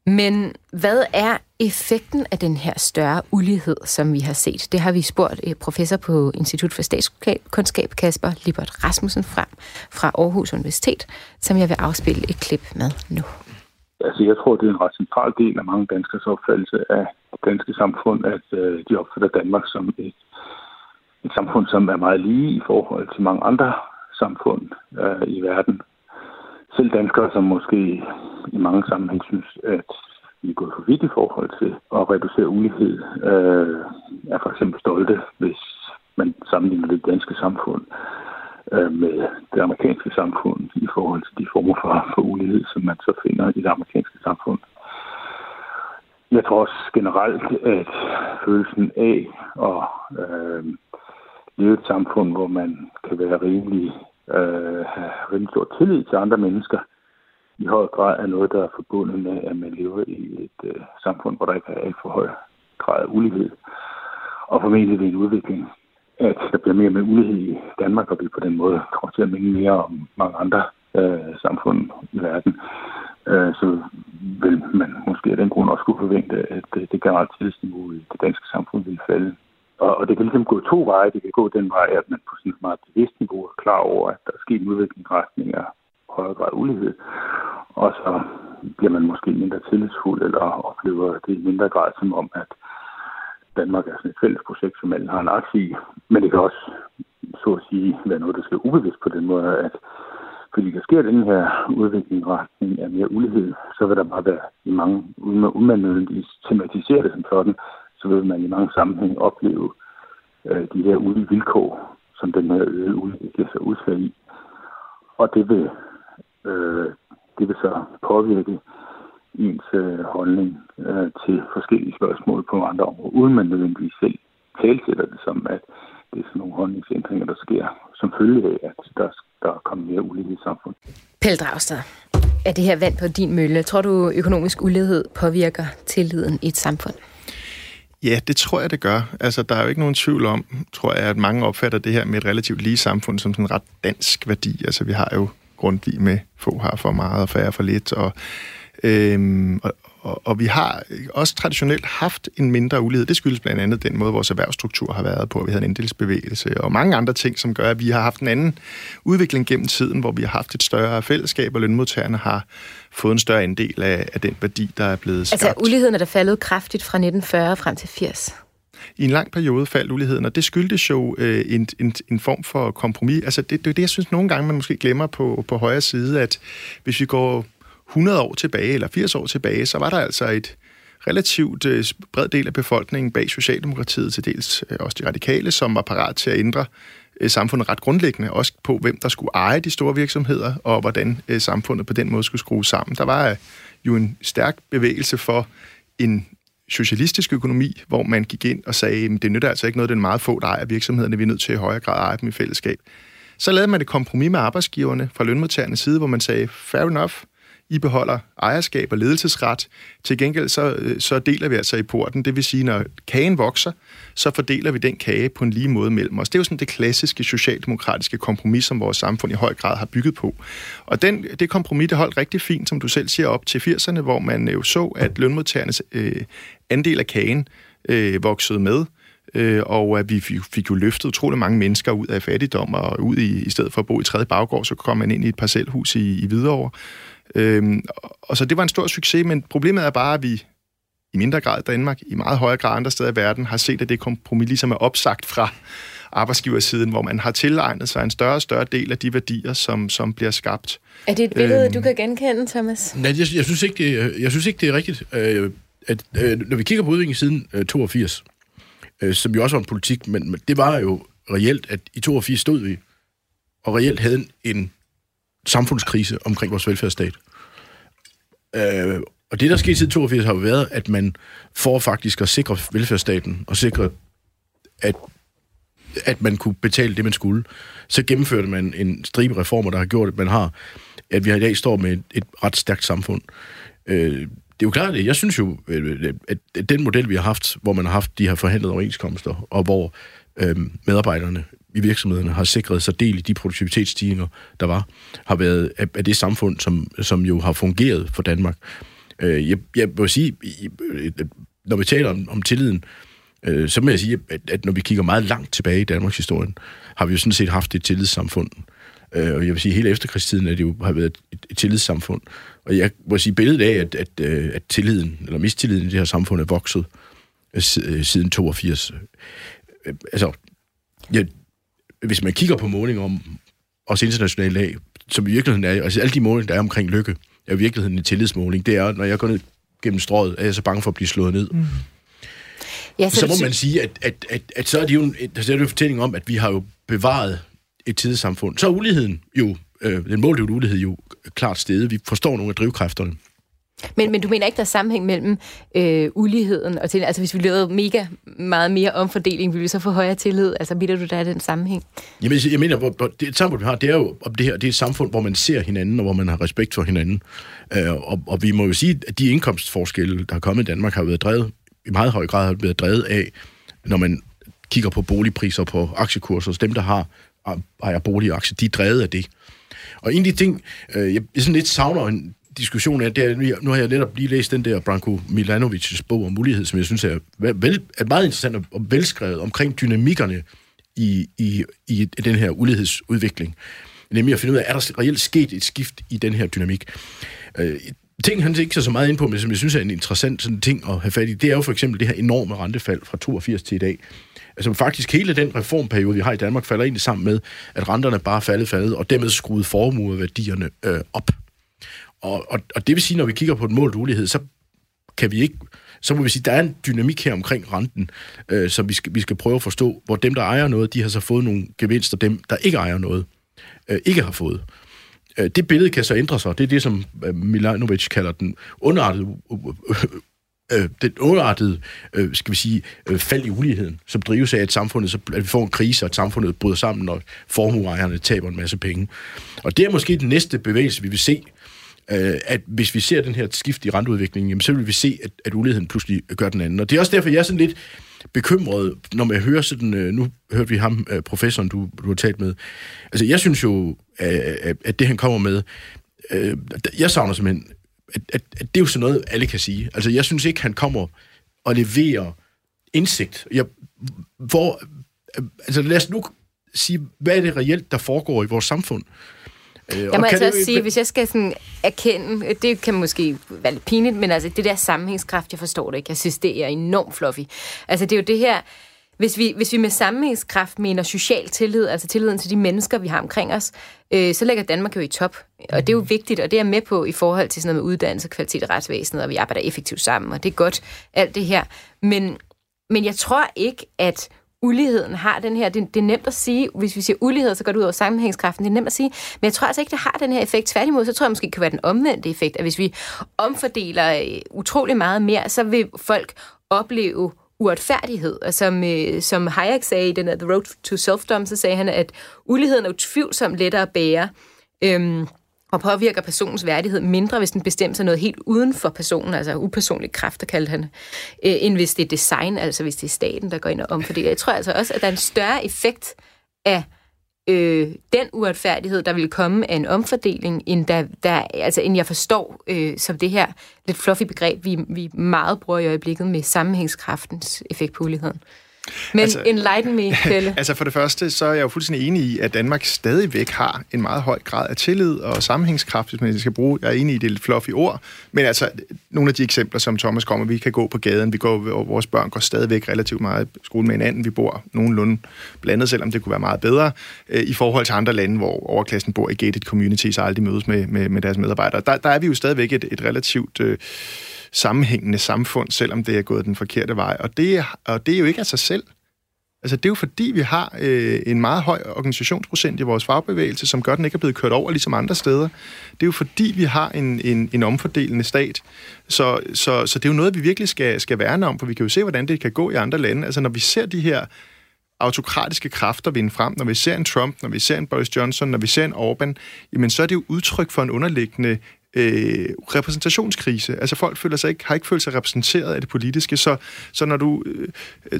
Men hvad er effekten af den her større ulighed, som vi har set? Det har vi spurgt eh, professor på Institut for Statskundskab, Kasper Libert Rasmussen, frem fra Aarhus Universitet, som jeg vil afspille et klip med nu. Altså, jeg tror, det er en ret central del af mange danskers opfattelse af det danske samfund, at øh, de opfatter Danmark som et, et samfund, som er meget lige i forhold til mange andre samfund øh, i verden selv danskere, som måske i mange sammenhæng synes, at vi er gået for vidt i forhold til at reducere ulighed, øh, er for eksempel stolte, hvis man sammenligner det danske samfund øh, med det amerikanske samfund i forhold til de former for, for ulighed, som man så finder i det amerikanske samfund. Jeg tror også generelt, at følelsen af at øh, leve et samfund, hvor man kan være rimelig øh, rimelig stor tillid til andre mennesker, i høj grad er noget, der er forbundet med, at man lever i et øh, samfund, hvor der ikke er alt for høj grad af ulighed. Og formentlig ved en udvikling, at der bliver mere med ulighed i Danmark, og vi på den måde kommer til at minde mere om mange andre øh, samfund i verden, øh, så vil man måske af den grund også kunne forvente, at øh, det, det generelt tillidsniveau i det danske samfund vil falde. Og, og det kan ligesom gå to veje. Det kan gå den vej, at man på sådan et meget bevidst niveau er klar over, at der er sket en udvikling i retning af højere grad ulighed. Og så bliver man måske mindre tillidsfuld, eller oplever det i mindre grad som om, at Danmark er sådan et fælles projekt, som alle har en aktie i. Men det kan også, så at sige, være noget, der skal ubevidst på den måde, at fordi der sker den her udvikling i retning af mere ulighed, så vil der bare være i mange, uden man nødvendigvis tematiserer det som sådan, så vil man i mange sammenhæng opleve øh, de her ulige vilkår, som den her øde udvikler sig udslag i. Og det vil, øh, det vil så påvirke ens øh, holdning øh, til forskellige spørgsmål på andre områder, uden man nødvendigvis selv talsætter det som, at det er sådan nogle holdningsændringer, der sker som følge af, at der der er kommet mere ulighed i samfundet. Pelle Dragsted, er det her vand på din mølle? Tror du, økonomisk ulighed påvirker tilliden i et samfund? Ja, det tror jeg, det gør. Altså, der er jo ikke nogen tvivl om, tror jeg, at mange opfatter det her med et relativt lige samfund som sådan en ret dansk værdi. Altså, vi har jo Grundtvig med, få har for meget og færre for lidt, og, øhm, og, og, og vi har også traditionelt haft en mindre ulighed. Det skyldes blandt andet den måde, vores erhvervsstruktur har været på, vi havde en andelsbevægelse og mange andre ting, som gør, at vi har haft en anden udvikling gennem tiden, hvor vi har haft et større fællesskab, og lønmodtagerne har fået en større andel af, af den værdi, der er blevet skabt. Altså uligheden er der faldet kraftigt fra 1940 frem til 80 i en lang periode faldt uligheden, og det skyldtes jo øh, en, en, en form for kompromis. Altså det, det er det, jeg synes nogle gange, man måske glemmer på, på højre side, at hvis vi går 100 år tilbage, eller 80 år tilbage, så var der altså et relativt øh, bred del af befolkningen bag Socialdemokratiet, til dels øh, også de radikale, som var parat til at ændre øh, samfundet ret grundlæggende, også på hvem der skulle eje de store virksomheder, og hvordan øh, samfundet på den måde skulle skrues sammen. Der var øh, jo en stærk bevægelse for en socialistisk økonomi, hvor man gik ind og sagde, at det nytter altså ikke noget, den meget få, der ejer virksomhederne, vi er nødt til i højere grad at eje dem i fællesskab. Så lavede man et kompromis med arbejdsgiverne fra lønmodtagernes side, hvor man sagde, fair enough, i beholder ejerskab og ledelsesret. Til gengæld så, øh, så deler vi altså i porten. Det vil sige, når kagen vokser, så fordeler vi den kage på en lige måde mellem os. Det er jo sådan det klassiske socialdemokratiske kompromis, som vores samfund i høj grad har bygget på. Og den, det kompromis, det holdt rigtig fint, som du selv siger, op til 80'erne, hvor man jo så, at lønmodtagernes øh, andel af kagen øh, voksede med øh, og at vi fik jo løftet utrolig mange mennesker ud af fattigdom, og ud i, i stedet for at bo i tredje baggård, så kom man ind i et parcelhus i, i Hvidovre. Øhm, og så det var en stor succes, men problemet er bare, at vi i mindre grad i Danmark, i meget højere grad andre steder i verden, har set, at det kompromis ligesom er opsagt fra arbejdsgiversiden, hvor man har tilegnet sig en større og større del af de værdier, som, som bliver skabt. Er det et billede, øhm, du kan genkende, Thomas? Nej, jeg, jeg, synes, ikke, det, jeg synes ikke, det er rigtigt. Øh, at, øh, når vi kigger på udviklingen siden øh, 82, øh, som jo også var en politik, men, men det var jo reelt, at i 82 stod vi, og reelt havde en samfundskrise omkring vores velfærdsstat. Øh, og det, der skete siden 82, har jo været, at man får faktisk at sikre velfærdsstaten, og sikre, at, at man kunne betale det, man skulle. Så gennemførte man en stribe reformer, der har gjort, at man har, at vi i dag står med et, et ret stærkt samfund. Øh, det er jo klart, at jeg synes jo, øh, at den model, vi har haft, hvor man har haft de her forhandlede overenskomster, og hvor øh, medarbejderne i virksomhederne har sikret sig del i de produktivitetsstigninger, der var, har været af, af det samfund, som, som jo har fungeret for Danmark. Øh, jeg, jeg vil sige, øh, når vi taler om, om tilliden, øh, så må jeg sige, at, at når vi kigger meget langt tilbage i Danmarks historie, har vi jo sådan set haft et tillidssamfund. Øh, og jeg vil sige, hele efterkrigstiden, at det jo har været et, et tillidssamfund. Og jeg må sige, billedet af, at, at, øh, at tilliden, eller mistilliden i det her samfund er vokset øh, siden 82. Altså, jeg, hvis man kigger på målinger om også internationale lag, som i virkeligheden er, altså alle de målinger, der er omkring lykke, er i virkeligheden en tillidsmåling. Det er, når jeg går ned gennem strået, er jeg så bange for at blive slået ned. Mm. Ja, så, så må man sige, at, at, at, at så er det jo en, så er det jo en fortælling om, at vi har jo bevaret et tidssamfund. Så er uligheden jo, øh, den målte ulighed jo klart stedet. Vi forstår nogle af drivkræfterne. Men, men du mener ikke, der er sammenhæng mellem øh, uligheden og til, altså hvis vi lavede mega meget mere omfordeling, ville vi så få højere tillid? Altså mener du, der er den sammenhæng? Jamen, jeg mener, hvor, hvor, det samfund, vi har, det er jo om det her, det er et samfund, hvor man ser hinanden, og hvor man har respekt for hinanden. Øh, og, og vi må jo sige, at de indkomstforskelle, der er kommet i Danmark, har været drevet, i meget høj grad har været drevet af, når man kigger på boligpriser på aktiekurser, så dem, der har ejer boligaktier, de er drevet af det. Og en af de ting, øh, jeg sådan lidt savner en diskussion er, det er, nu har jeg netop lige læst den der Branko Milanovics bog om mulighed, som jeg synes er, vel, er meget interessant og velskrevet omkring dynamikkerne i, i, i den her ulighedsudvikling. Nemlig at finde ud af, er der reelt sket et skift i den her dynamik? Øh, ting, han ikke så, så meget ind på, men som jeg synes er en interessant sådan ting at have fat i, det er jo for eksempel det her enorme rentefald fra 82 til i dag. Altså faktisk hele den reformperiode, vi har i Danmark, falder egentlig sammen med, at renterne bare er faldet, faldet, og dermed skruede formueværdierne øh, op. Og, og, og det vil sige, når vi kigger på den målt ulighed, så kan vi ikke så må vi sige, at der er en dynamik her omkring renten, øh, som vi skal, vi skal prøve at forstå, hvor dem, der ejer noget, de har så fået nogle gevinster, dem, der ikke ejer noget, øh, ikke har fået. Øh, det billede kan så ændre sig. Det er det, som øh, Milanovic kalder den underartede øh, øh, den underartede, øh, skal vi sige, øh, fald i uligheden, som drives af, at samfundet, så, at vi får en krise, og at samfundet bryder sammen, og formueejerne taber en masse penge. Og det er måske den næste bevægelse, vi vil se, øh, at hvis vi ser den her skift i renteudviklingen, jamen, så vil vi se, at, at uligheden pludselig gør den anden. Og det er også derfor, jeg er sådan lidt bekymret, når man hører sådan, øh, nu hørte vi ham, øh, professoren, du, du har talt med. Altså, jeg synes jo, at, at det, han kommer med, øh, jeg savner simpelthen at, at, at det er jo sådan noget, alle kan sige. Altså, jeg synes ikke, han kommer og leverer indsigt. Jeg, hvor, øh, altså, lad os nu sige, hvad er det reelt, der foregår i vores samfund? Øh, jeg må altså også sige, hvis jeg skal sådan erkende, det kan måske være lidt pinligt, men altså det der sammenhængskraft, jeg forstår det ikke. Jeg synes, det er enormt fluffy. Altså det er jo det her, hvis vi, hvis vi med sammenhængskraft mener social tillid, altså tilliden til de mennesker, vi har omkring os, øh, så ligger Danmark jo i top. Og det er jo vigtigt, og det er jeg med på i forhold til sådan noget med uddannelse, kvalitet og retsvæsenet, og vi arbejder effektivt sammen, og det er godt, alt det her. Men, men jeg tror ikke, at uligheden har den her, det, det er nemt at sige, hvis vi siger ulighed, så går det ud over sammenhængskraften, det er nemt at sige, men jeg tror altså ikke, det har den her effekt. Tværtimod, så tror jeg måske, det kan være den omvendte effekt, at hvis vi omfordeler øh, utrolig meget mere, så vil folk opleve uretfærdighed. Og som, øh, som Hayek sagde i den The Road to Selfdom, så sagde han, at uligheden er utvivlsomt lettere at bære, øhm, og påvirker personens værdighed mindre, hvis den bestemmer sig noget helt uden for personen, altså upersonlige kræfter kaldte han, øh, end hvis det er design, altså hvis det er staten, der går ind og omfordeler. Jeg tror altså også, at der er en større effekt af øh, den uretfærdighed, der vil komme af en omfordeling, end, der, der, altså, end jeg forstår øh, som det her lidt fluffy begreb, vi, vi meget bruger i øjeblikket med sammenhængskraftens effekt på uligheden. Men altså, enlighten me, Pelle. altså for det første, så er jeg jo fuldstændig enig i, at Danmark stadigvæk har en meget høj grad af tillid og sammenhængskraft, hvis man skal bruge, jeg er enig i det fluffy ord, men altså nogle af de eksempler, som Thomas kommer, vi kan gå på gaden, vi går, og vores børn går stadigvæk relativt meget i skole med hinanden, vi bor nogenlunde blandet, selvom det kunne være meget bedre, øh, i forhold til andre lande, hvor overklassen bor i gated communities og aldrig mødes med, med, med deres medarbejdere. Der, der er vi jo stadigvæk et, et relativt... Øh, sammenhængende samfund, selvom det er gået den forkerte vej. Og det, og det er jo ikke af sig selv. Altså, det er jo fordi, vi har øh, en meget høj organisationsprocent i vores fagbevægelse, som gør, at den ikke er blevet kørt over ligesom andre steder. Det er jo fordi, vi har en, en, en omfordelende stat. Så, så, så det er jo noget, vi virkelig skal, skal værne om, for vi kan jo se, hvordan det kan gå i andre lande. Altså, når vi ser de her autokratiske kræfter vinde frem, når vi ser en Trump, når vi ser en Boris Johnson, når vi ser en Orbán, jamen så er det jo udtryk for en underliggende øh, repræsentationskrise. Altså folk føler sig ikke, har ikke følt sig repræsenteret af det politiske, så, så, når, du, øh,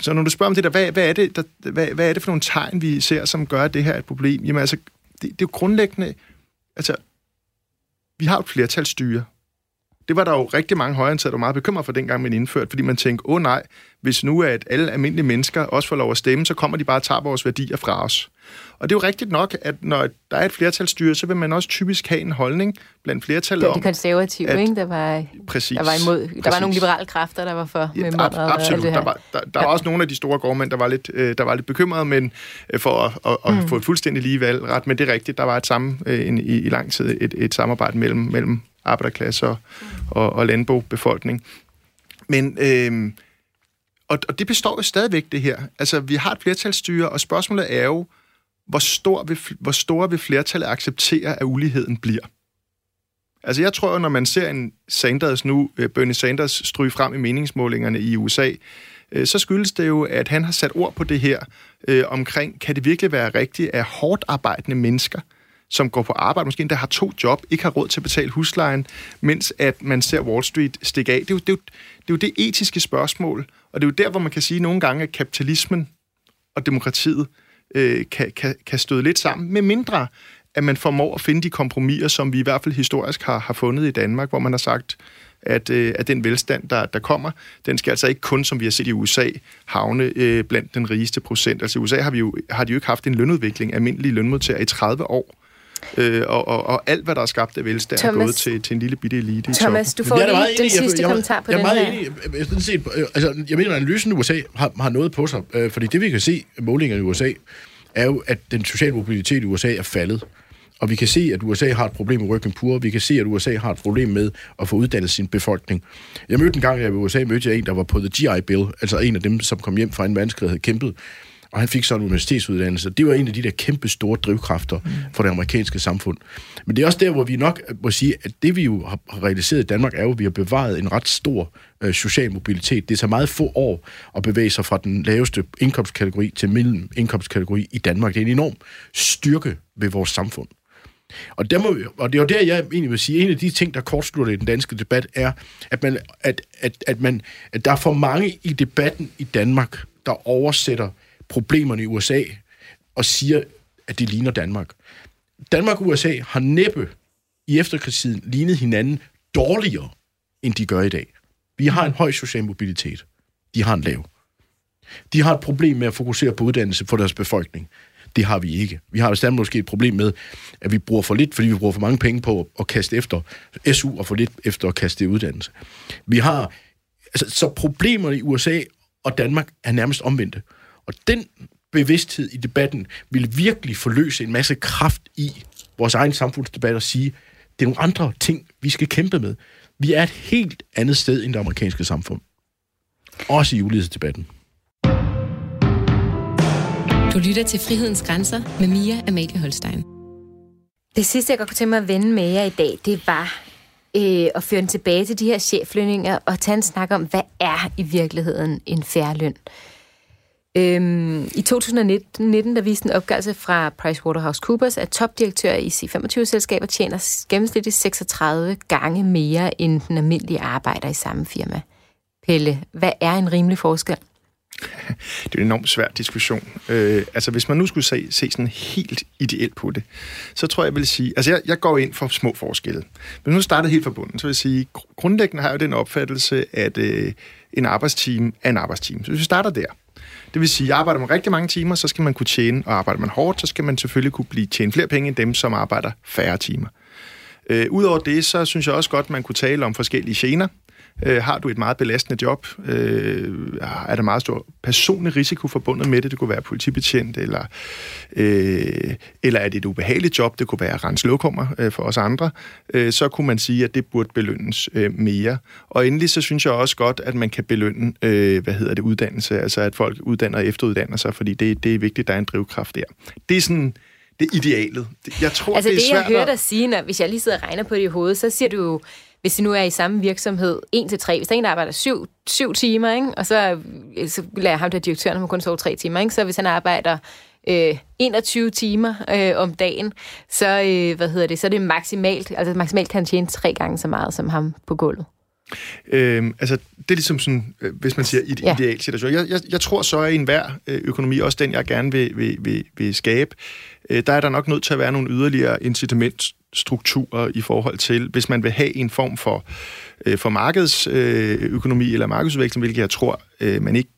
så når du spørger om det der, hvad, hvad, er det, der hvad, hvad er det for nogle tegn, vi ser, som gør, at det her er et problem? Jamen altså, det, det er jo grundlæggende, altså, vi har et flertalsstyre. Det var der jo rigtig mange højreorienterede, der var meget bekymret for dengang, man indførte, fordi man tænkte, åh oh, nej, hvis nu er, at alle almindelige mennesker også får lov at stemme, så kommer de bare og tager vores værdier fra os. Og det er jo rigtigt nok, at når der er et flertalsstyre, så vil man også typisk have en holdning blandt flertallet om... Det er de konservative, at, ikke? Der var, præcis, der var imod. Der præcis. var nogle liberale kræfter, der var for ja, med ab- Absolut. Det her. Der var, der, der ja. var også nogle af de store gårdmænd, der var lidt, øh, der var lidt bekymrede, men øh, for at, at, at mm. få et fuldstændig lige valg ret. Men det er rigtigt, der var et samme, øh, en, i, i lang tid et, et samarbejde mellem, mellem arbejderklasse og, og, og landbobefolkning. Men... Øh, og, og det består jo stadigvæk, det her. Altså, vi har et flertalsstyre, og spørgsmålet er jo, hvor, stor vil, hvor store vil flertallet acceptere, at uligheden bliver? Altså, jeg tror, når man ser en Sanders nu, øh, Bernie Sanders, stryge frem i meningsmålingerne i USA, øh, så skyldes det jo, at han har sat ord på det her øh, omkring, kan det virkelig være rigtigt, at hårdt arbejdende mennesker, som går på arbejde, måske endda har to job, ikke har råd til at betale huslejen, mens at man ser Wall Street stikke af. Det er jo det, er jo, det, er jo det etiske spørgsmål, og det er jo der, hvor man kan sige nogle gange, at kapitalismen og demokratiet øh, kan, kan, kan støde lidt sammen, med mindre at man formår at finde de kompromiser, som vi i hvert fald historisk har, har fundet i Danmark, hvor man har sagt, at, øh, at den velstand, der, der kommer, den skal altså ikke kun, som vi har set i USA, havne øh, blandt den rigeste procent. Altså i USA har, vi jo, har de jo ikke haft en lønudvikling, almindelige lønmodtagere, i 30 år. Øh, og, og, og alt, hvad der er skabt af velstand, Thomas, er gået til, til en lille bitte elite Thomas, du får lige den sidste jeg, kommentar på jeg, jeg, den her. Enig, jeg, set, altså, jeg mener, at analysen i USA har, har noget på sig, øh, fordi det, vi kan se målinger i USA, er jo, at den sociale mobilitet i USA er faldet. Og vi kan se, at USA har et problem med working poor. Vi kan se, at USA har et problem med at få uddannet sin befolkning. Jeg mødte en gang, jeg i USA mødte jeg en, der var på The GI Bill, altså en af dem, som kom hjem fra en verdenskrig havde kæmpet. Og han fik så en universitetsuddannelse. Det var en af de der kæmpe store drivkræfter mm. for det amerikanske samfund. Men det er også der, hvor vi nok må sige, at det vi jo har realiseret i Danmark, er jo, at vi har bevaret en ret stor øh, social mobilitet. Det tager meget få år at bevæge sig fra den laveste indkomstkategori til mellem indkomstkategori i Danmark. Det er en enorm styrke ved vores samfund. Og, der må vi, og det er jo der, jeg egentlig vil sige, en af de ting, der kortslutter i den danske debat, er, at, man, at, at, at, man, at der er for mange i debatten i Danmark, der oversætter problemerne i USA og siger, at det ligner Danmark. Danmark og USA har næppe i efterkrigstiden lignet hinanden dårligere, end de gør i dag. Vi har en høj social mobilitet. De har en lav. De har et problem med at fokusere på uddannelse for deres befolkning. Det har vi ikke. Vi har bestemt måske et problem med, at vi bruger for lidt, fordi vi bruger for mange penge på at kaste efter SU og for lidt efter at kaste uddannelse. Vi har, altså, så problemerne i USA og Danmark er nærmest omvendte. Og den bevidsthed i debatten vil virkelig forløse en masse kraft i vores egen samfundsdebat og sige, det er nogle andre ting, vi skal kæmpe med. Vi er et helt andet sted end det amerikanske samfund. Også i ulighedsdebatten. Du lytter til Frihedens Grænser med Mia Amalie Holstein. Det sidste, jeg godt kunne tænke mig at vende med jer i dag, det var øh, at føre den tilbage til de her cheflønninger og tage en snak om, hvad er i virkeligheden en færre løn? Øhm, I 2019 der viste en opgørelse fra PricewaterhouseCoopers, at topdirektører i C25-selskaber tjener gennemsnitligt 36 gange mere end den almindelige arbejder i samme firma. Pelle, hvad er en rimelig forskel? Det er en enormt svær diskussion. Øh, altså, hvis man nu skulle se, se sådan helt ideelt på det, så tror jeg, jeg vil sige... Altså, jeg, jeg går ind for små forskelle. Men nu starter helt fra bunden, så vil jeg sige, grundlæggende har jeg jo den opfattelse, at øh, en arbejdsteam er en arbejdsteam. Så hvis vi starter der, det vil sige, at arbejder man rigtig mange timer, så skal man kunne tjene, og arbejder man hårdt, så skal man selvfølgelig kunne blive tjene flere penge end dem, som arbejder færre timer. Øh, Udover det, så synes jeg også godt, man kunne tale om forskellige gener. Øh, har du et meget belastende job? Øh, er der meget stor personlig risiko forbundet med det? Det kunne være politibetjent, eller, øh, eller er det et ubehageligt job? Det kunne være rens lokummer øh, for os andre. Øh, så kunne man sige, at det burde belønnes øh, mere. Og endelig så synes jeg også godt, at man kan belønne, øh, hvad hedder det, uddannelse. Altså at folk uddanner og efteruddanner sig, fordi det, det er vigtigt, at der er en drivkraft der. Det er sådan det er idealet. Jeg tror, altså det er det, svært jeg hører dig sige, når, hvis jeg lige sidder og regner på det i hovedet, så siger du jo, hvis de nu er i samme virksomhed, 1 til 3, hvis der er en, der arbejder 7, 7 timer, ikke? og så, så lader ham der direktøren, han kun sove 3 timer, ikke? så hvis han arbejder øh, 21 timer øh, om dagen, så, øh, hvad hedder det, så er det maksimalt, altså maksimalt kan han tjene tre gange så meget som ham på gulvet. Øhm, altså, det er ligesom sådan, øh, hvis man siger ide- Ja. ideal situation. Jeg, jeg, jeg tror så, at i enhver øh, økonomi, også den, jeg gerne vil, vil, vil, vil skabe, øh, der er der nok nødt til at være nogle yderligere strukturer i forhold til, hvis man vil have en form for, øh, for markedsøkonomi øh, økonomi eller markedsudvikling, hvilket jeg tror, øh, man ikke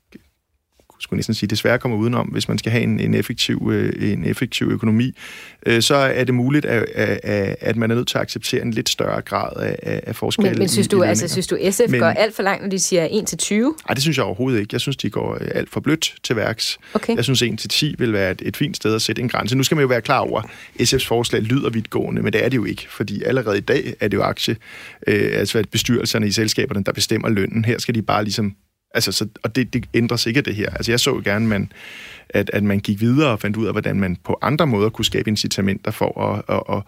skulle næsten sige, desværre kommer udenom, hvis man skal have en, en, effektiv, øh, en effektiv økonomi, øh, så er det muligt, at, at, at man er nødt til at acceptere en lidt større grad af, af af forskel Men, men synes, du, altså, synes du, SF Men- går alt for langt, når de siger 1 til 20? Nej, det synes jeg overhovedet ikke. Jeg synes, de går øh, alt for blødt til værks. Okay. Jeg synes, 1-10 vil være et, et fint sted at sætte en grænse. Nu skal man jo være klar over, at SF's forslag lyder vidtgående, men det er det jo ikke, fordi allerede i dag er det jo aktie, øh, altså at bestyrelserne i selskaberne, der bestemmer lønnen. Her skal de bare ligesom Altså, så, og det, det ændrer ikke det her. Altså, jeg så jo gerne, man, at, at man gik videre og fandt ud af, hvordan man på andre måder kunne skabe incitamenter for at, at, at,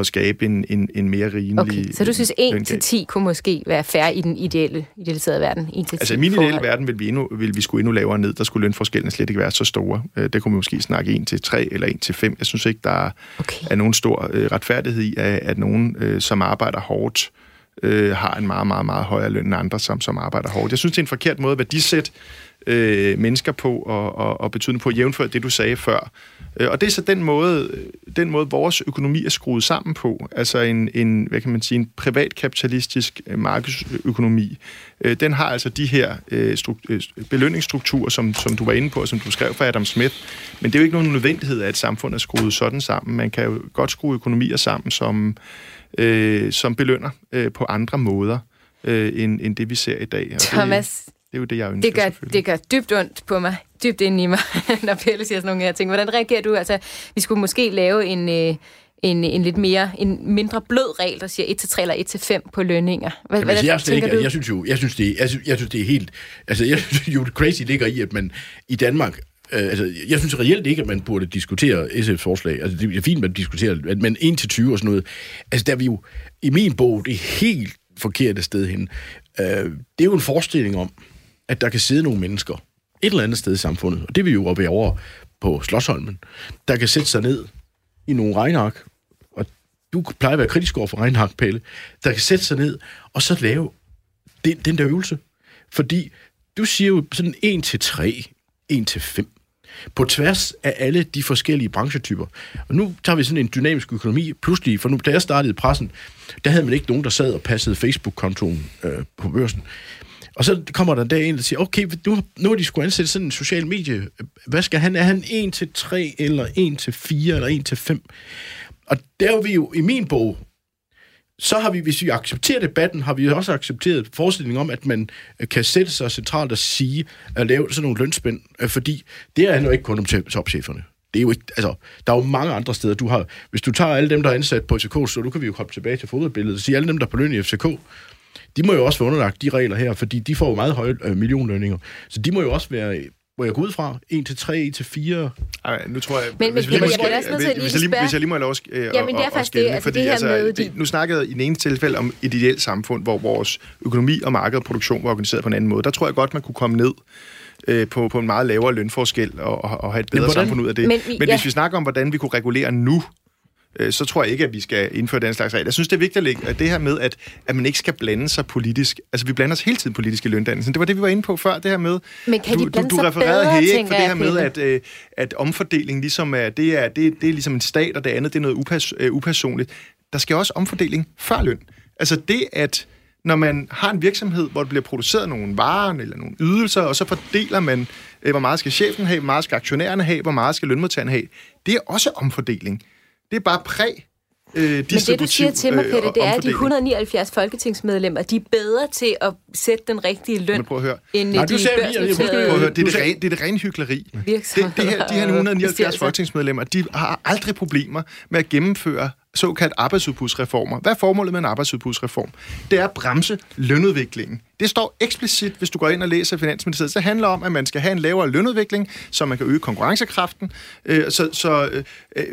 at skabe en, en, en mere rimelig Okay, så du synes 1 løngab. til 10 kunne måske være færre i den ideelle, idealiserede verden? 1 til 10 Altså i min ideelle forhold. verden vil vi, endnu, vil vi skulle endnu lavere ned. Der skulle lønforskellene slet ikke være så store. Øh, Det kunne vi måske snakke 1 til 3 eller 1 til 5. Jeg synes ikke, der er, Okay. er nogen stor øh, retfærdighed i, at, at nogen, øh, som arbejder hårdt, øh, Øh, har en meget, meget, meget højere løn end andre, som, som arbejder hårdt. Jeg synes, det er en forkert måde at værdisætte øh, mennesker på og, og, og betydning på, jævnfør det, du sagde før. Øh, og det er så den måde, øh, den måde, vores økonomi er skruet sammen på. Altså en, en hvad kan man sige, en privatkapitalistisk markedsøkonomi. Øh, den har altså de her øh, øh, belønningsstrukturer, som, som du var inde på, og som du skrev for Adam Smith. Men det er jo ikke nogen nødvendighed, at et samfund er skruet sådan sammen. Man kan jo godt skrue økonomier sammen, som, øh, som belønner øh, på andre måder, øh, end, end det, vi ser i dag. Og Thomas, Det, det er jo det, jeg ønsker det gør, det gør dybt ondt på mig, dybt inde i mig, når Pelle siger sådan nogle her ting. Hvordan reagerer du? Altså, vi skulle måske lave en, øh, en, en lidt mere, en mindre blød regel, der siger 1 til 3 eller 1 til 5 på lønninger. Hvad, Jamen, altså, jeg, slet tænker ikke, du? jeg synes jo, jeg synes, det, jeg synes, jeg synes, det er helt... Altså, jeg synes jo, det crazy ligger i, at man i Danmark Øh, altså, jeg synes reelt ikke, at man burde diskutere SF's forslag. Altså, det er fint, at man diskuterer, men 1 til 20 og sådan noget. Altså, der er vi jo, i min bog, det er helt forkerte sted hen. Øh, det er jo en forestilling om, at der kan sidde nogle mennesker et eller andet sted i samfundet, og det er vi jo oppe over på Slottsholmen, der kan sætte sig ned i nogle regnark, og du plejer at være kritisk over for regnark, Pelle, der kan sætte sig ned, og så lave den, den der øvelse. Fordi du siger jo sådan 1 til 3, 1 til 5 på tværs af alle de forskellige branchetyper. Og nu tager vi sådan en dynamisk økonomi pludselig, for nu, da jeg startede pressen, der havde man ikke nogen, der sad og passede Facebook-kontoen øh, på børsen. Og så kommer der en dag ind og siger, okay, nu, nu har de skulle ansætte sådan en social medie. Hvad skal han? Er han 1 til 3, eller 1 til 4, eller 1 til 5? Og der er vi jo i min bog, så har vi, hvis vi accepterer debatten, har vi også accepteret forestillingen om, at man øh, kan sætte sig centralt og sige, at lave sådan nogle lønspænd, øh, fordi det handler ikke kun om topcheferne. Det er jo ikke, altså, der er jo mange andre steder. Du har, hvis du tager alle dem, der er ansat på FCK, så du kan vi jo komme tilbage til fodboldbilledet og sige, alle dem, der er på løn i FCK, de må jo også være underlagt de regler her, fordi de får jo meget høje øh, millionlønninger. Så de må jo også være må jeg gå ud fra? 1 til 3, 1 til 4? Ej, nu tror jeg... Men, hvis, men, vi lige, jeg, jeg, jeg, hvis, hvis, jeg lige, hvis jeg lige må have lov øh, Jamen, det er faktisk det, altså fordi, det her altså, med... Det, nu snakkede jeg i den ene tilfælde om et ideelt samfund, hvor vores økonomi og marked og produktion var organiseret på en anden måde. Der tror jeg godt, man kunne komme ned øh, på, på en meget lavere lønforskel og, og, og have et bedre samfund ud af det. Men, men ja. hvis vi snakker om, hvordan vi kunne regulere nu, Øh, så tror jeg ikke, at vi skal indføre den slags regler. Jeg synes, det er vigtigt at lægge at det her med, at, at man ikke skal blande sig politisk. Altså, vi blander os hele tiden politisk i løndannelsen. Det var det, vi var inde på før, det her med... Men kan du, de blande du, du refererede bedre, Hæk for det her med, at, øh, at omfordeling ligesom er, det er, det, det er ligesom en stat, og det andet, det er noget upas, øh, upersonligt. Der skal også omfordeling før løn. Altså det, at når man har en virksomhed, hvor der bliver produceret nogle varer eller nogle ydelser, og så fordeler man, øh, hvor meget skal chefen have, hvor meget skal aktionærerne have, hvor meget skal lønmodtagerne have. Det er også omfordeling. Det er bare præg øh, Men det, du siger til mig, Peter, det er, at de 179 folketingsmedlemmer, de er bedre til at sætte den rigtige løn, prøv at høre. end Nej, de børsnoterede... Det er det, rene, det er det rene hyggeleri. Det, det her, de her 179 folketingsmedlemmer, de har aldrig problemer med at gennemføre såkaldt arbejdsudbudsreformer. Hvad er formålet med en arbejdsudbudsreform? Det er at bremse lønudviklingen. Det står eksplicit, hvis du går ind og læser Finansministeriet. Det handler om, at man skal have en lavere lønudvikling, så man kan øge konkurrencekraften. Øh, så så øh, øh,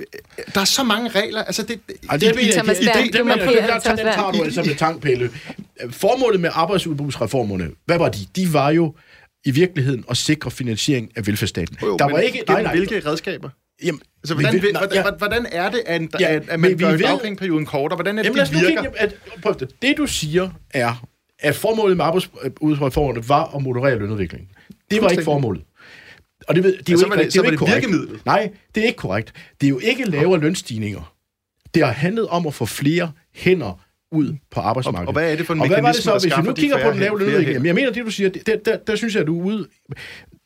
der er så mange regler. Altså, det, altså, det, det, det, det, det, det, den tager du altså med tankpille. Formålet med arbejdsudbudsreformerne, hvad var de? De var jo i virkeligheden at sikre finansiering af velfærdsstaten. Jo, der var ikke, nej, nej, hvilke redskaber? Jamen, altså, hvordan, vi, hvordan, ja. hvordan er det, at, ja, at, at man gør dagpengeperioden kortere? Hvordan er det, jamen, det virker? Kigge, at, prøv det. det, du siger, er, at formålet med arbejdsudreformerne var at moderere lønudviklingen. Det var ikke formålet. Og det, det, det er jo ikke, det, det, er jo ikke korrekt. Nej, det er ikke korrekt. Det er jo ikke lavere lønstigninger. Det har handlet om at få flere hænder ud på arbejdsmarkedet. Og, og hvad er det for en og mekanisme, hvad var det så, hvis vi nu kigger på den lave lønudvikling? Jeg mener, det du siger, der, der, der synes jeg, at du er ude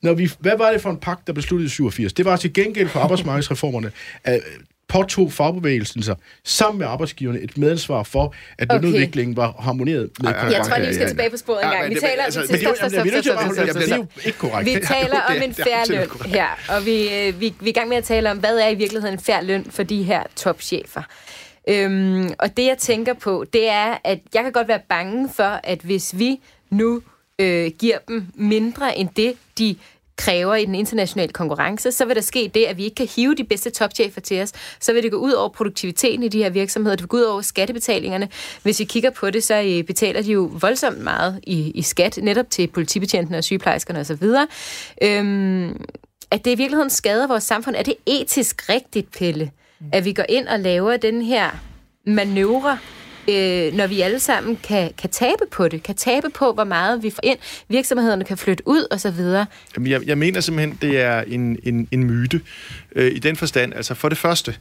når vi, hvad var det for en pagt, der besluttede i 87? Det var til gengæld for arbejdsmarkedsreformerne, at påtog fagbevægelsen sig sammen med arbejdsgiverne et medansvar for, at okay. lønudviklingen var harmoneret med Jeg tror lige, vi skal tilbage på sporet en gang. Vi taler korrekt. Vi taler om en færre løn her, og vi, øh, vi, vi er i gang med at tale om, hvad er i virkeligheden en færre løn for de her topchefer. Øhm, og det, jeg tænker på, det er, at jeg kan godt være bange for, at hvis vi nu øh, giver dem mindre end det, de kræver i den internationale konkurrence, så vil der ske det, at vi ikke kan hive de bedste topchefer til os. Så vil det gå ud over produktiviteten i de her virksomheder, det vil gå ud over skattebetalingerne. Hvis vi kigger på det, så øh, betaler de jo voldsomt meget i, i skat, netop til politibetjentene og sygeplejerskerne osv. Øhm, at det i virkeligheden skader vores samfund. Er det etisk rigtigt, Pelle, at vi går ind og laver den her manøvre øh, når vi alle sammen kan, kan tabe på det, kan tabe på, hvor meget vi får ind, virksomhederne kan flytte ud osv. Jamen, jeg, jeg mener simpelthen, det er en, en, en myte øh, i den forstand. Altså for det første,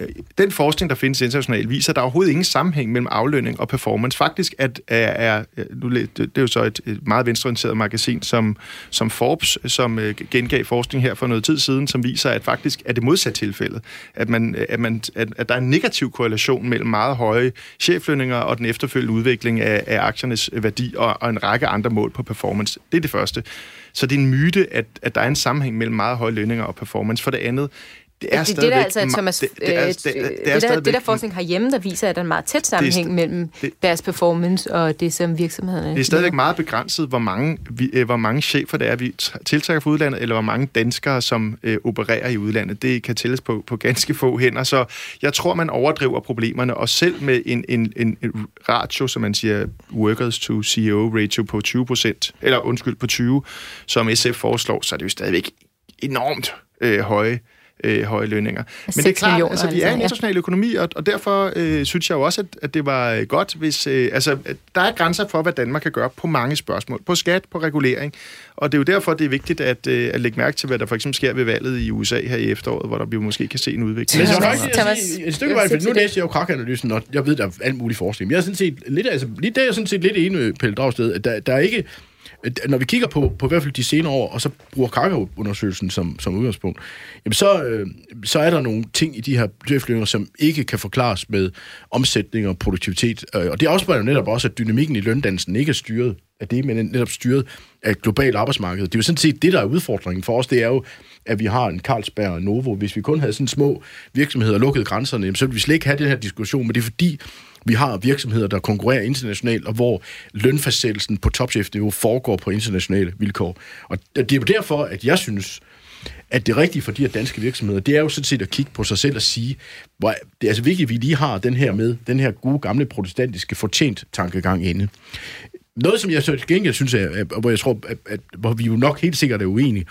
Øh, den forskning, der findes internationalt, viser, at der er overhovedet ingen sammenhæng mellem aflønning og performance. Faktisk at, er, er nu, det, det er jo så et, et meget venstreorienteret magasin som, som Forbes, som øh, gengav forskning her for noget tid siden, som viser, at faktisk er det modsat tilfældet. At, man, øh, at, man, at, at der er en negativ korrelation mellem meget høje cheflønninger og den efterfølgende udvikling af, af aktiernes værdi og, og en række andre mål på performance. Det er det første. Så det er en myte, at, at der er en sammenhæng mellem meget høje lønninger og performance. For det andet, det er det, det der altså, Thomas, det, det, er, det, det, er det, der, det der forskning herhjemme, der viser, at der er en meget tæt sammenhæng det, mellem det, deres performance og det, som virksomhederne... Det er stadigvæk meget begrænset, hvor mange, vi, øh, hvor mange chefer det er, vi tiltrækker fra udlandet, eller hvor mange danskere, som øh, opererer i udlandet. Det kan tælles på, på ganske få hænder, så jeg tror, man overdriver problemerne, og selv med en, en, en, en ratio, som man siger, workers to CEO ratio på 20 procent, eller undskyld, på 20, som SF foreslår, så er det jo stadigvæk enormt øh, høje øh, høje lønninger. Men det er klart, altså, vi er en international ja. økonomi, og, og derfor øh, synes jeg jo også, at, at det var øh, godt, hvis... Øh, altså, der er grænser for, hvad Danmark kan gøre på mange spørgsmål. På skat, på regulering. Og det er jo derfor, det er vigtigt at, øh, at lægge mærke til, hvad der for eksempel sker ved valget i USA her i efteråret, hvor der vi måske kan se en udvikling. Men jeg Thomas, sige, et stykke vej, for nu læser jeg jo krakanalysen, og jeg ved, der er alt muligt forskning. Men jeg er sådan set lidt, altså, lige der er jeg sådan set lidt enig med Pelle Dragsted, at der, der er ikke Øh, når vi kigger på, på i hvert fald de senere år, og så bruger Kaka-undersøgelsen som, som udgangspunkt, jamen så, øh, så er der nogle ting i de her dyrflyvninger, som ikke kan forklares med omsætning og produktivitet. Øh, og det afspejler netop også, at dynamikken i løndannelsen ikke er styret af det, men netop styret af et globalt arbejdsmarked. Det er jo sådan set det, der er udfordringen for os, det er jo, at vi har en Carlsberg og Novo. Hvis vi kun havde sådan små virksomheder og lukkede grænserne, så ville vi slet ikke have den her diskussion, men det er fordi, vi har virksomheder, der konkurrerer internationalt, og hvor lønfastsættelsen på topchefniveau foregår på internationale vilkår. Og det er jo derfor, at jeg synes, at det rigtige for de her danske virksomheder, det er jo sådan set at kigge på sig selv og sige, hvor det er altså vigtigt, at vi lige har den her med, den her gode gamle protestantiske fortjent tankegang inde. Noget, som jeg så til gengæld synes, er, hvor jeg tror, at, at, hvor vi jo nok helt sikkert er uenige,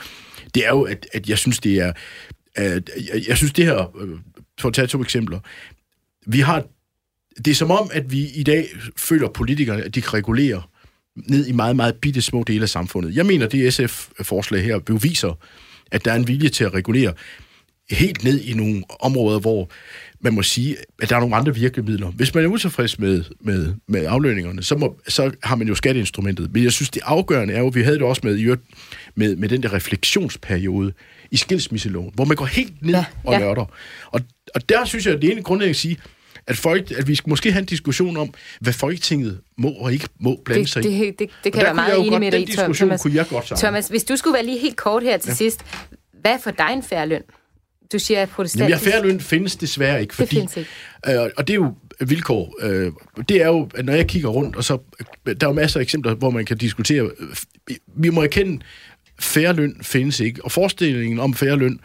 det er jo, at, at jeg synes, det er, at, jeg, jeg synes det her, øh, for at tage to eksempler, vi har det er som om, at vi i dag føler politikerne, at de kan regulere ned i meget, meget bitte små dele af samfundet. Jeg mener, det SF-forslag her beviser, at der er en vilje til at regulere helt ned i nogle områder, hvor man må sige, at der er nogle andre virkemidler. Hvis man er utilfreds med, med, med aflønningerne, så, må, så har man jo skatteinstrumentet. Men jeg synes, det afgørende er jo, vi havde det også med, med, med den der refleksionsperiode i skilsmisseloven, hvor man går helt ned ja, og nørder. Og, og der synes jeg, at det ene grundlæggende at sige, at, folk, at vi skal måske have en diskussion om, hvad Folketinget må og ikke må blande det, sig i. Det, det, det kan være meget enig med dig i, Thomas. kunne jeg godt Thomas, hvis du skulle være lige helt kort her til ja. sidst, hvad for dig en færre løn? Du siger, at protestantisk... Jamen, ja, løn findes desværre ikke, fordi... Det findes ikke. Øh, og det er jo vilkår. Øh, det er jo, at når jeg kigger rundt, og så... Der er jo masser af eksempler, hvor man kan diskutere... Vi må erkende, færre løn findes ikke. Og forestillingen om færre løn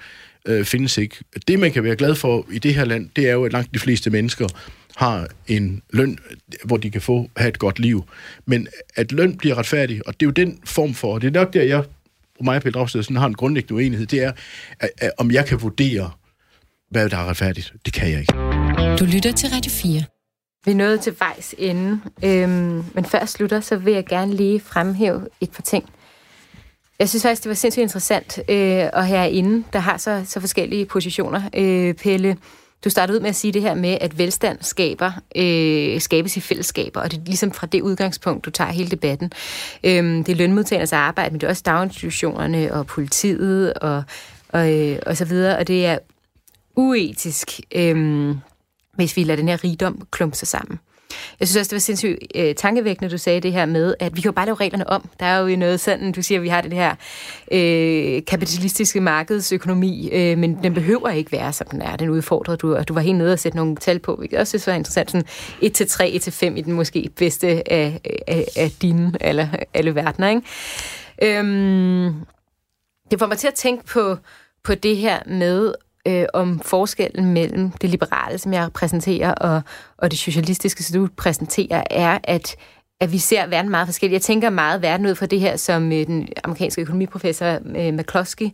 øh, findes ikke. Det, man kan være glad for i det her land, det er jo, at langt de fleste mennesker har en løn, hvor de kan få have et godt liv. Men at løn bliver retfærdig, og det er jo den form for, og det er nok der, jeg og mig og Pelle Dragsted har en grundlæggende uenighed, det er, at, at, om jeg kan vurdere, hvad der er retfærdigt. Det kan jeg ikke. Du lytter til Radio 4. Vi er nået til vejs ende, øhm, men før slutter, så vil jeg gerne lige fremhæve et par ting. Jeg synes faktisk, det var sindssygt interessant øh, at have inde, der har så, så forskellige positioner. Øh, Pelle, du startede ud med at sige det her med, at velstand skaber, øh, skabes i fællesskaber, og det er ligesom fra det udgangspunkt, du tager hele debatten. Øh, det er lønmodtagernes arbejde, men det er også daginstitutionerne og politiet og, og, øh, og så videre, og det er uetisk, øh, hvis vi lader den her rigdom klumpe sig sammen. Jeg synes også, det var sindssygt øh, tankevækkende, du sagde det her med, at vi kan jo bare lave reglerne om. Der er jo noget sådan, du siger, at vi har det her øh, kapitalistiske markedsøkonomi, øh, men den behøver ikke være, som den er. Den udfordrer du, og du var helt nede og sætte nogle tal på, hvilket også synes var interessant. Sådan 1 til 3, 1 til 5 i den måske bedste af, af, af dine eller alle verdener, ikke? Øhm, det får mig til at tænke på, på det her med øh, om forskellen mellem det liberale, som jeg præsenterer, og, og det socialistiske, som du præsenterer, er, at at vi ser verden meget forskelligt. Jeg tænker meget verden ud fra det her, som øh, den amerikanske økonomiprofessor øh, McCloskey,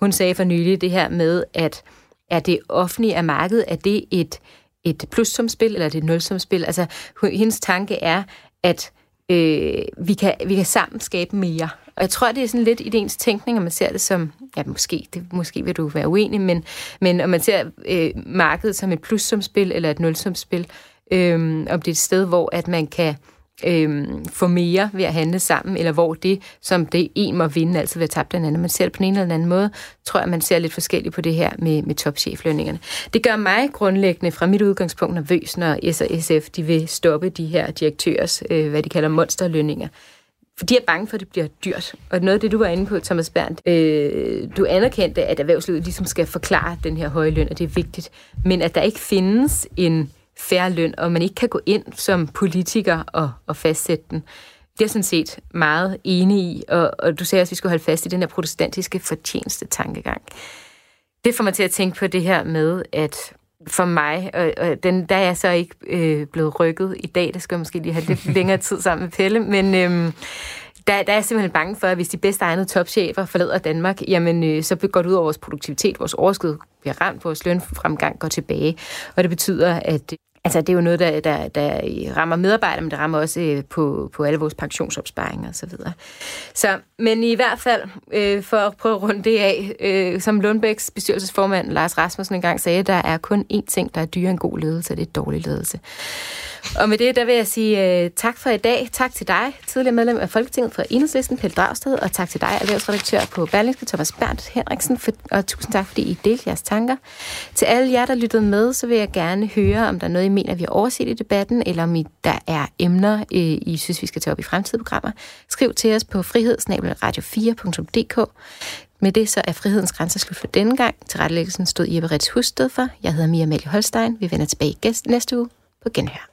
hun sagde for nylig, det her med, at er det offentlige af markedet, er det et, et plussumspil, eller er det et nulsumspil? Altså, hendes tanke er, at øh, vi, kan, vi kan sammen skabe mere. Og jeg tror, det er sådan lidt i ens tænkning, at man ser det som, ja, måske, det, måske vil du være uenig, men, men om man ser øh, markedet som et plussumspil eller et nulsumspil, øh, om det er et sted, hvor at man kan øh, få mere ved at handle sammen, eller hvor det, som det en må vinde, altså ved at tabe den anden. Man ser det på en eller anden måde, tror jeg, man ser lidt forskelligt på det her med, med topcheflønningerne. Det gør mig grundlæggende fra mit udgangspunkt nervøs, når S og SF de vil stoppe de her direktørs, øh, hvad de kalder monsterlønninger For de er bange for, at det bliver dyrt. Og noget af det, du var inde på, Thomas Berndt, øh, du anerkendte, at erhvervslivet ligesom skal forklare den her høje løn, og det er vigtigt. Men at der ikke findes en færre løn, og man ikke kan gå ind som politiker og, og fastsætte den. Det er jeg sådan set meget enig i, og, og du sagde også, at vi skulle holde fast i den her protestantiske fortjeneste tankegang. Det får mig til at tænke på det her med, at for mig, og, og den, der er jeg så ikke øh, blevet rykket i dag, det skal jeg måske lige have lidt længere tid sammen med Pelle, men øh, der, der er jeg simpelthen bange for, at hvis de bedste egnede topchefer forlader Danmark, jamen øh, så går det ud over vores produktivitet, vores overskud bliver ramt, vores lønfremgang går tilbage, og det betyder, at Altså, det er jo noget, der, der, der rammer medarbejdere, men det rammer også øh, på, på alle vores pensionsopsparinger osv. Så, videre. så, men i hvert fald, øh, for at prøve at runde det af, øh, som Lundbæks bestyrelsesformand Lars Rasmussen engang sagde, der er kun én ting, der er dyre en god ledelse, og det er dårlig ledelse. Og med det, der vil jeg sige øh, tak for i dag. Tak til dig, tidligere medlem af Folketinget fra Enhedslisten, Pelle Dragsted, og tak til dig, erhvervsredaktør på Berlingske, Thomas Berndt Henriksen, for, og tusind tak, fordi I delte jeres tanker. Til alle jer, der lyttede med, så vil jeg gerne høre, om der er noget, I mener, vi har overset i debatten, eller om I, der er emner, øh, I synes, vi skal tage op i fremtidige programmer. Skriv til os på frihedsnabelradio4.dk. Med det så er frihedens grænser slut for denne gang. Til rettelæggelsen stod Jeppe Ritz Husted for. Jeg hedder Mia Malie Holstein. Vi vender tilbage næste uge på Genhør.